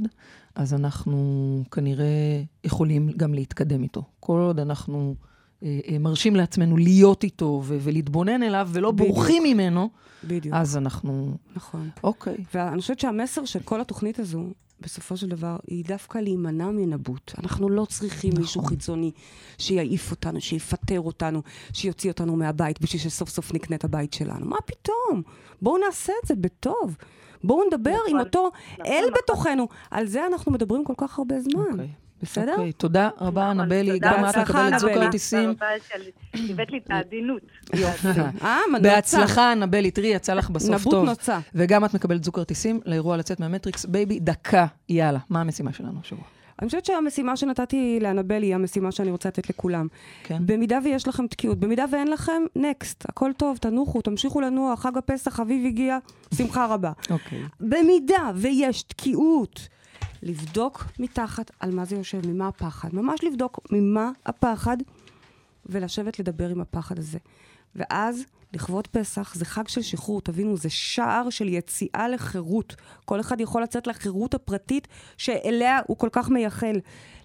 Speaker 2: אז אנחנו כנראה יכולים גם להתקדם איתו. כל עוד אנחנו אה, אה, מרשים לעצמנו להיות איתו ו- ולהתבונן אליו ולא
Speaker 3: בדיוק.
Speaker 2: בורחים ממנו,
Speaker 3: בדיוק,
Speaker 2: אז אנחנו...
Speaker 3: נכון.
Speaker 2: אוקיי.
Speaker 3: ואני חושבת שהמסר של כל התוכנית הזו, בסופו של דבר, היא דווקא להימנע מנבוט. אנחנו לא צריכים
Speaker 2: נכון.
Speaker 3: מישהו חיצוני שיעיף אותנו, שיפטר אותנו, שיוציא אותנו מהבית בשביל שסוף סוף נקנה את הבית שלנו. מה פתאום? בואו נעשה את זה בטוב. בואו נדבר עם
Speaker 5: נכון,
Speaker 3: אותו
Speaker 5: נכון,
Speaker 3: אל
Speaker 5: נכון.
Speaker 3: בתוכנו. על זה אנחנו מדברים כל כך הרבה זמן.
Speaker 2: אוקיי.
Speaker 3: בסדר?
Speaker 2: אוקיי, תודה רבה,
Speaker 5: נכון,
Speaker 2: אנבלי. גם את מקבלת זוג. כרטיסים.
Speaker 5: תודה רבה שהבאת לי את העדינות.
Speaker 3: יופי. אה.
Speaker 2: בהצלחה, אנבלי. תראי, יצא לך בסוף
Speaker 3: נבוט
Speaker 2: טוב.
Speaker 3: נוצה.
Speaker 2: וגם את מקבלת זוג כרטיסים לאירוע לצאת מהמטריקס. baby, דקה, יאללה. מה המשימה שלנו השבוע?
Speaker 3: אני חושבת שהמשימה שנתתי לאנבל היא המשימה שאני רוצה לתת לכולם.
Speaker 2: כן?
Speaker 3: במידה ויש לכם תקיעות, במידה ואין לכם, next, הכל טוב, תנוחו, תמשיכו לנוע, חג הפסח, אביב הגיע, שמחה רבה.
Speaker 2: אוקיי.
Speaker 3: במידה ויש תקיעות, לבדוק מתחת על מה זה יושב, ממה הפחד. ממש לבדוק ממה הפחד, ולשבת לדבר עם הפחד הזה. ואז, לכבוד פסח, זה חג של שחרור, תבינו, זה שער של יציאה לחירות. כל אחד יכול לצאת לחירות הפרטית שאליה הוא כל כך מייחל.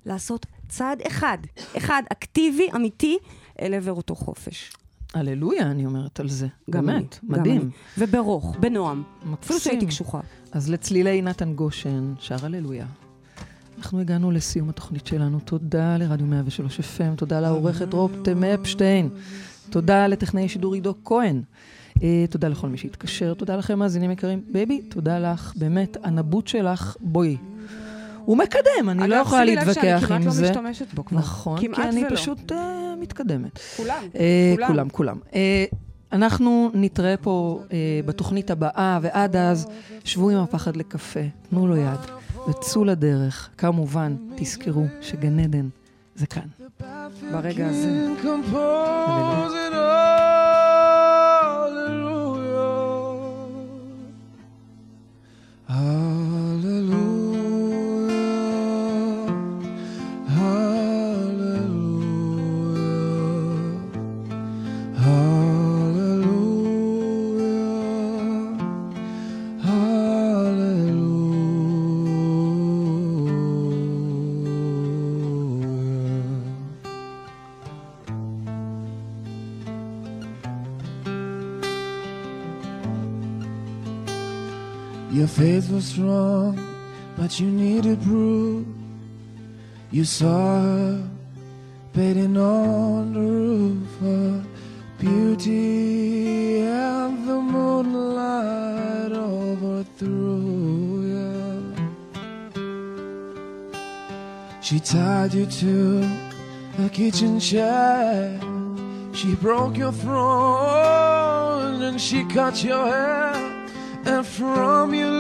Speaker 3: לעשות צעד אחד, אחד, אקטיבי, אמיתי, אל עבר אותו חופש.
Speaker 2: הללויה, אני אומרת על זה.
Speaker 3: גם גם
Speaker 2: מדהים.
Speaker 3: וברוך, בנועם. אפילו
Speaker 2: מקסים.
Speaker 3: שהייתי קשוחה.
Speaker 2: אז לצלילי נתן גושן, שר הללויה. אנחנו הגענו לסיום התוכנית שלנו. תודה לרדיו 103 FM, תודה לעורכת רותם אפשטיין, תודה לטכנאי שידור עידו כהן. אה, תודה לכל מי שהתקשר, תודה לכם מאזינים יקרים. בייבי, תודה לך, באמת, הנבוט שלך, בואי. הוא מקדם, אני לא
Speaker 3: אגב,
Speaker 2: יכולה
Speaker 3: שימי לב
Speaker 2: להתווכח
Speaker 3: שאני כמעט
Speaker 2: עם
Speaker 3: לא
Speaker 2: זה.
Speaker 3: משתמשת בו כבר.
Speaker 2: נכון, כי אני
Speaker 3: ולא.
Speaker 2: פשוט אה, מתקדמת.
Speaker 3: כולם.
Speaker 2: אה,
Speaker 3: כולם.
Speaker 2: כולם, כולם. אה, אנחנו נתראה פה אה, בתוכנית הבאה, ועד אז, שבו עם הפחד לקפה, תנו לו יד, וצאו לדרך. כמובן, תזכרו שגן עדן זה כאן.
Speaker 3: ברגע הזה.
Speaker 6: compose Your faith was strong, but you needed proof. You saw her bathing on the roof, her beauty and the moonlight overthrew you. She tied you to a kitchen chair. She broke your throne and she cut your hair and from your